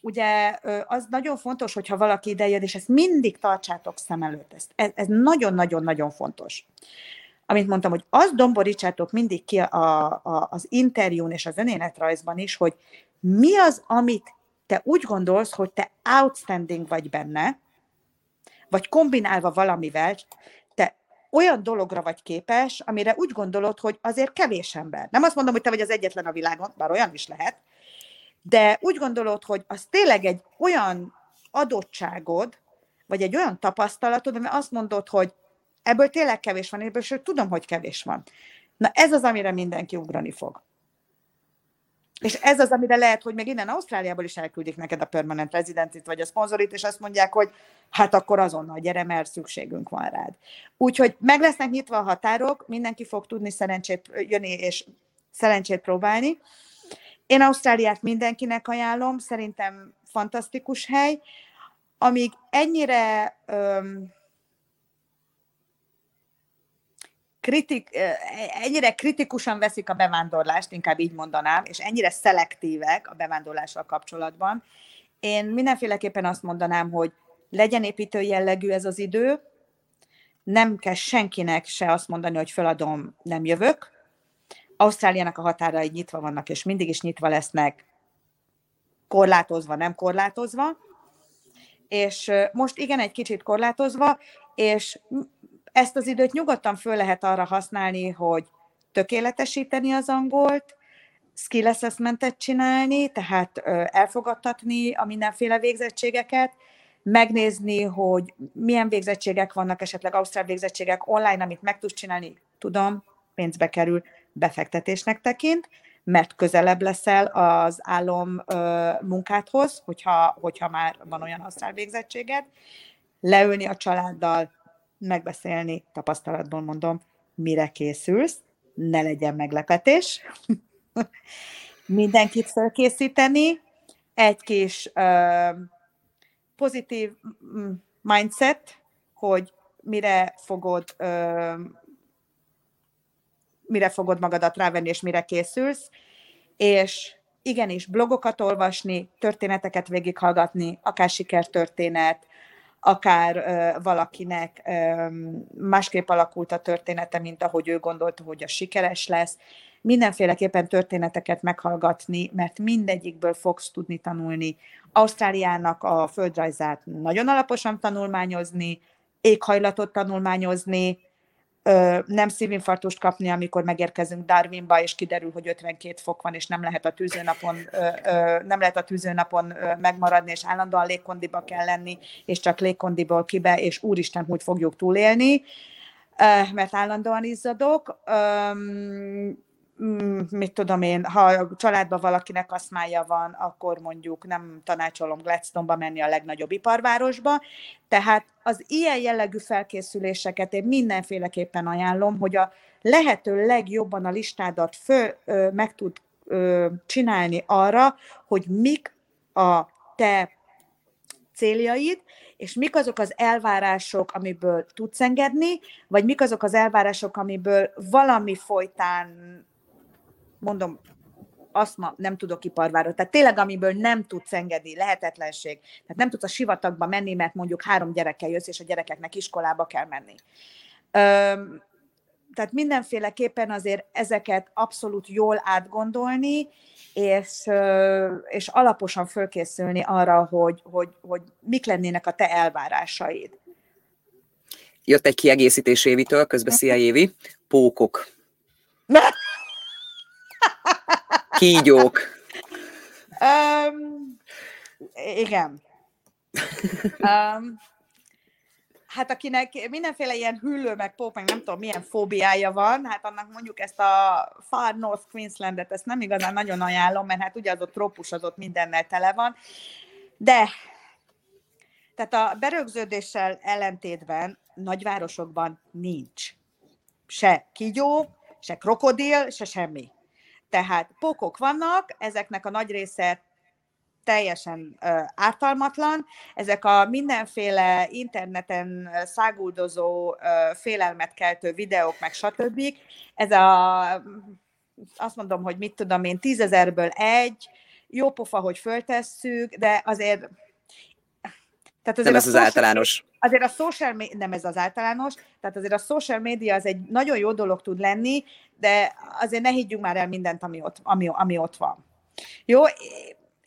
ugye az nagyon fontos, hogyha valaki idejön, és ezt mindig tartsátok szem előtt. Ez, ez nagyon-nagyon-nagyon fontos. Amit mondtam, hogy azt domborítsátok mindig ki a, a, az interjún és az önéletrajzban is, hogy mi az, amit te úgy gondolsz, hogy te outstanding vagy benne, vagy kombinálva valamivel, te olyan dologra vagy képes, amire úgy gondolod, hogy azért kevés ember. Nem azt mondom, hogy te vagy az egyetlen a világon, bár olyan is lehet, de úgy gondolod, hogy az tényleg egy olyan adottságod, vagy egy olyan tapasztalatod, ami azt mondod, hogy ebből tényleg kevés van, ebből sőt tudom, hogy kevés van. Na ez az, amire mindenki ugrani fog. És ez az, amire lehet, hogy még innen Ausztráliából is elküldik neked a permanent rezidentit, vagy a szponzorit, és azt mondják, hogy hát akkor azonnal gyere, mert szükségünk van rád. Úgyhogy meg lesznek nyitva a határok, mindenki fog tudni szerencsét jönni és szerencsét próbálni, én Ausztráliát mindenkinek ajánlom, szerintem fantasztikus hely. Amíg ennyire öm, kritik, ennyire kritikusan veszik a bevándorlást, inkább így mondanám, és ennyire szelektívek a bevándorlással kapcsolatban, én mindenféleképpen azt mondanám, hogy legyen építő jellegű ez az idő, nem kell senkinek se azt mondani, hogy feladom, nem jövök, Ausztráliának a határai nyitva vannak, és mindig is nyitva lesznek, korlátozva, nem korlátozva, és most igen, egy kicsit korlátozva, és ezt az időt nyugodtan föl lehet arra használni, hogy tökéletesíteni az angolt, skill assessmentet csinálni, tehát elfogadtatni a mindenféle végzettségeket, megnézni, hogy milyen végzettségek vannak, esetleg ausztrál végzettségek online, amit meg tudsz csinálni, tudom, pénzbe kerül, befektetésnek tekint, mert közelebb leszel az állom ö, munkádhoz, hogyha, hogyha már van olyan használ végzettséged, leülni a családdal, megbeszélni, tapasztalatból mondom, mire készülsz, ne legyen meglepetés, mindenkit felkészíteni, egy kis ö, pozitív mindset, hogy mire fogod ö, mire fogod magadat rávenni, és mire készülsz, és igenis blogokat olvasni, történeteket végighallgatni, akár sikertörténet, akár valakinek másképp alakult a története, mint ahogy ő gondolta, hogy a sikeres lesz. Mindenféleképpen történeteket meghallgatni, mert mindegyikből fogsz tudni tanulni. Ausztráliának a földrajzát nagyon alaposan tanulmányozni, éghajlatot tanulmányozni, nem szívinfarktust kapni, amikor megérkezünk Darwinba, és kiderül, hogy 52 fok van, és nem lehet a tűzőnapon, nem lehet a tűzőnapon megmaradni, és állandóan légkondiba kell lenni, és csak légkondiból kibe, és úristen, hogy fogjuk túlélni, mert állandóan izzadok mit tudom én, ha a családban valakinek aszmája van, akkor mondjuk nem tanácsolom Gladstone-ba menni a legnagyobb iparvárosba. Tehát az ilyen jellegű felkészüléseket én mindenféleképpen ajánlom, hogy a lehető legjobban a listádat fő, ö, meg tud ö, csinálni arra, hogy mik a te céljaid, és mik azok az elvárások, amiből tudsz engedni, vagy mik azok az elvárások, amiből valami folytán mondom, azt ma nem tudok iparvára. Tehát tényleg, amiből nem tudsz engedni, lehetetlenség. Tehát nem tudsz a sivatagba menni, mert mondjuk három gyerekkel jössz, és a gyerekeknek iskolába kell menni. Öm, tehát mindenféleképpen azért ezeket abszolút jól átgondolni, és, és alaposan fölkészülni arra, hogy, hogy, hogy mik lennének a te elvárásaid. Jött egy kiegészítés Évitől, közben szia Évi, pókok. Kígyók. Um, igen. Um, hát akinek mindenféle ilyen hüllő, meg pók, meg nem tudom milyen fóbiája van, hát annak mondjuk ezt a Far North Queenslandet, ezt nem igazán nagyon ajánlom, mert hát ugye az ott trópus, az ott mindennel tele van. De, tehát a berögződéssel ellentétben nagyvárosokban nincs se kígyó, se krokodil, se semmi. Tehát pókok vannak, ezeknek a nagy része teljesen ártalmatlan. Ezek a mindenféle interneten száguldozó, félelmet keltő videók, meg stb. Ez a, azt mondom, hogy mit tudom én, tízezerből egy, jó pofa, hogy föltesszük, de azért tehát azért nem ez az általános. Azért a social media, nem ez az általános, tehát azért a social media az egy nagyon jó dolog tud lenni, de azért ne higgyünk már el mindent, ami ott, ami, ami ott van. Jó,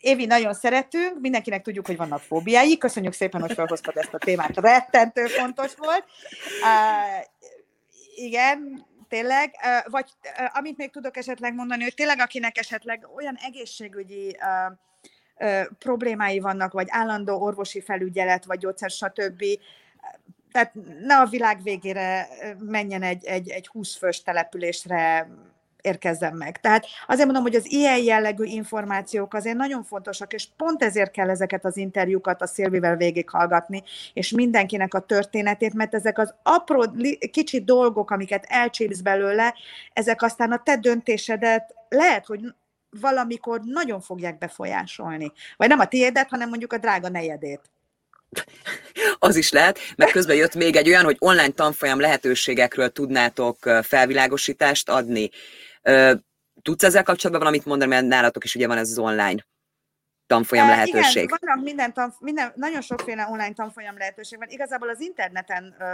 Évi, nagyon szeretünk, mindenkinek tudjuk, hogy vannak fóbiái. Köszönjük szépen, hogy felhoztad ezt a témát. Rettentő fontos volt. Uh, igen, tényleg. Uh, vagy uh, amit még tudok esetleg mondani, hogy tényleg akinek esetleg olyan egészségügyi uh, problémái vannak, vagy állandó orvosi felügyelet, vagy gyógyszer, stb. Tehát ne a világ végére menjen egy, egy, egy 20 fős településre érkezzen meg. Tehát azért mondom, hogy az ilyen jellegű információk azért nagyon fontosak, és pont ezért kell ezeket az interjúkat a Szilvivel végighallgatni, és mindenkinek a történetét, mert ezek az apró, kicsi dolgok, amiket elcsípsz belőle, ezek aztán a te döntésedet lehet, hogy valamikor nagyon fogják befolyásolni. Vagy nem a tiédet, hanem mondjuk a drága nejedét. Az is lehet, mert közben jött még egy olyan, hogy online tanfolyam lehetőségekről tudnátok felvilágosítást adni. Tudsz ezzel kapcsolatban valamit mondani, mert nálatok is ugye van ez az online tanfolyam lehetőség. Igen, vannak minden, tanf- minden, nagyon sokféle online tanfolyam lehetőség van. Igazából az interneten ö,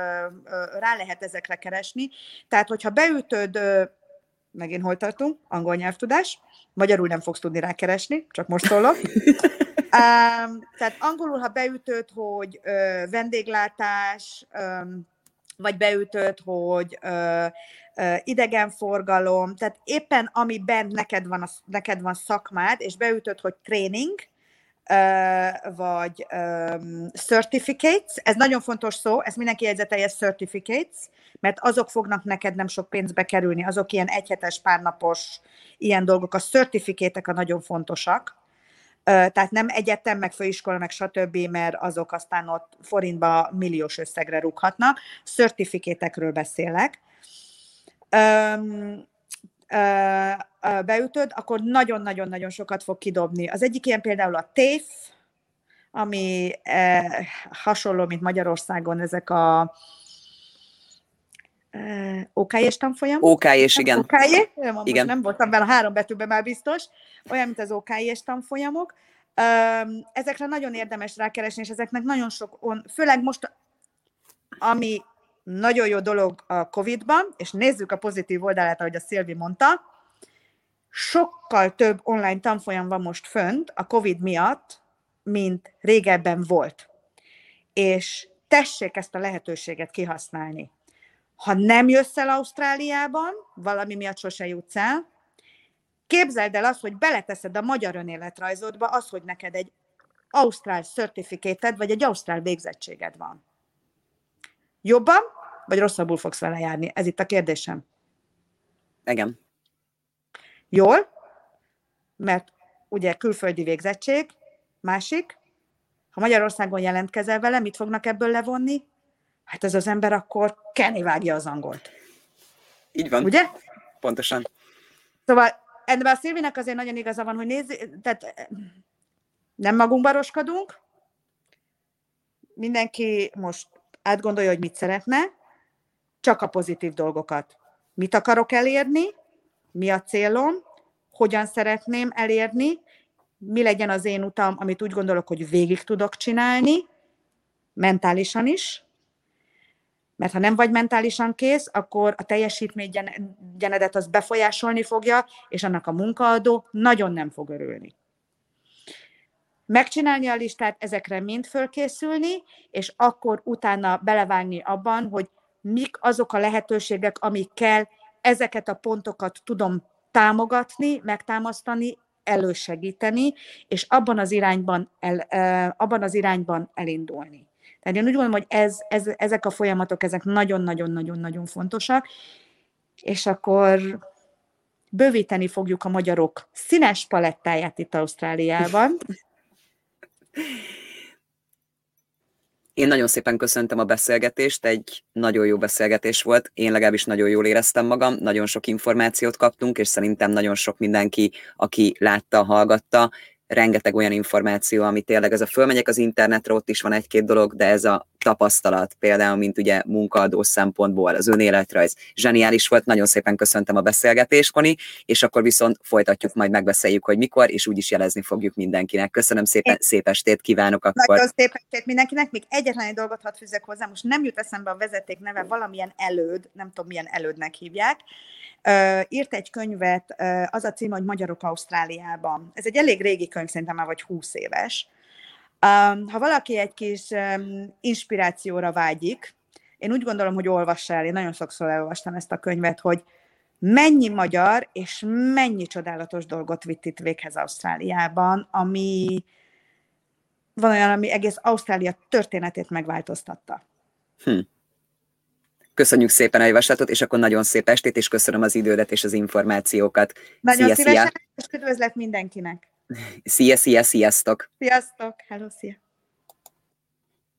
ö, rá lehet ezekre keresni. Tehát, hogyha beütöd, ö, megint hol tartunk, angol nyelvtudás, Magyarul nem fogsz tudni rákeresni, csak most szólok. um, tehát angolul, ha beütöd, hogy ö, vendéglátás, ö, vagy beütöd, hogy ö, ö, idegenforgalom, tehát éppen amiben neked van, a, neked van szakmád, és beütöd, hogy tréning, vagy um, certificates, ez nagyon fontos szó, ez mindenki jegyzetelje certificates, mert azok fognak neked nem sok pénzbe kerülni, azok ilyen egyhetes, párnapos ilyen dolgok, a certifikétek a nagyon fontosak, tehát nem egyetem, meg főiskola, meg stb., mert azok aztán ott forintba milliós összegre rúghatnak. Certifikétekről beszélek. Beütöd, akkor nagyon-nagyon-nagyon sokat fog kidobni. Az egyik ilyen például a TAFE, ami hasonló, mint Magyarországon ezek a OK-es tanfolyam. OK-es, igen. OK, nem, igen. nem voltam a három betűben már biztos. Olyan, mint az OK-es tanfolyamok. Ezekre nagyon érdemes rákeresni, és ezeknek nagyon sok, főleg most, ami nagyon jó dolog a COVID-ban, és nézzük a pozitív oldalát, ahogy a Szilvi mondta, sokkal több online tanfolyam van most fönt a COVID miatt, mint régebben volt. És tessék ezt a lehetőséget kihasználni. Ha nem jössz el Ausztráliában, valami miatt sose jutsz el, képzeld el azt, hogy beleteszed a magyar önéletrajzodba az, hogy neked egy ausztrál certificated, vagy egy ausztrál végzettséged van. Jobban, vagy rosszabbul fogsz vele járni? Ez itt a kérdésem. Igen. Jól, mert ugye külföldi végzettség, másik, ha Magyarországon jelentkezel vele, mit fognak ebből levonni? Hát ez az ember akkor kenni vágja az angolt. Így van. Ugye? Pontosan. Szóval ebben a Szilvinek azért nagyon igaza van, hogy nézz, tehát nem magunkba roskadunk, mindenki most átgondolja, hogy mit szeretne, csak a pozitív dolgokat. Mit akarok elérni, mi a célom, hogyan szeretném elérni, mi legyen az én utam, amit úgy gondolok, hogy végig tudok csinálni, mentálisan is, mert ha nem vagy mentálisan kész, akkor a teljesítménygyenedet az befolyásolni fogja, és annak a munkaadó nagyon nem fog örülni. Megcsinálni a listát, ezekre mind fölkészülni, és akkor utána belevágni abban, hogy mik azok a lehetőségek, amikkel ezeket a pontokat tudom támogatni, megtámasztani, elősegíteni, és abban az irányban, el, abban az irányban elindulni. Tehát én úgy gondolom, hogy ez, ez, ezek a folyamatok, ezek nagyon-nagyon-nagyon-nagyon fontosak, és akkor bővíteni fogjuk a magyarok színes palettáját itt Ausztráliában. Én nagyon szépen köszöntem a beszélgetést, egy nagyon jó beszélgetés volt, én legalábbis nagyon jól éreztem magam, nagyon sok információt kaptunk, és szerintem nagyon sok mindenki, aki látta, hallgatta, rengeteg olyan információ, ami tényleg ez a fölmegyek az internetre, ott is van egy-két dolog, de ez a tapasztalat, például, mint ugye munkaadó szempontból, az önéletrajz, zseniális volt, nagyon szépen köszöntem a beszélgetést, Koni, és akkor viszont folytatjuk, majd megbeszéljük, hogy mikor, és úgyis jelezni fogjuk mindenkinek. Köszönöm szépen, Én... szép estét kívánok akkor. Nagyon szép estét mindenkinek, még egyetlen egy dolgot hadd fűzek hozzá, most nem jut eszembe a vezeték neve, valamilyen előd, nem tudom milyen elődnek hívják, írt egy könyvet, az a cím, hogy Magyarok Ausztráliában. Ez egy elég régi könyv, szerintem már vagy 20 éves. Ha valaki egy kis inspirációra vágyik, én úgy gondolom, hogy olvassa el, én nagyon sokszor elolvastam ezt a könyvet, hogy mennyi magyar és mennyi csodálatos dolgot vitt itt véghez Ausztráliában, ami van olyan, ami egész Ausztrália történetét megváltoztatta. Hm. Köszönjük szépen a javaslatot, és akkor nagyon szép estét, és köszönöm az idődet és az információkat. Nagyon szia, szívesen, szia. és üdvözlet mindenkinek. Szia, szia, sziasztok! Sziasztok, hello, szia!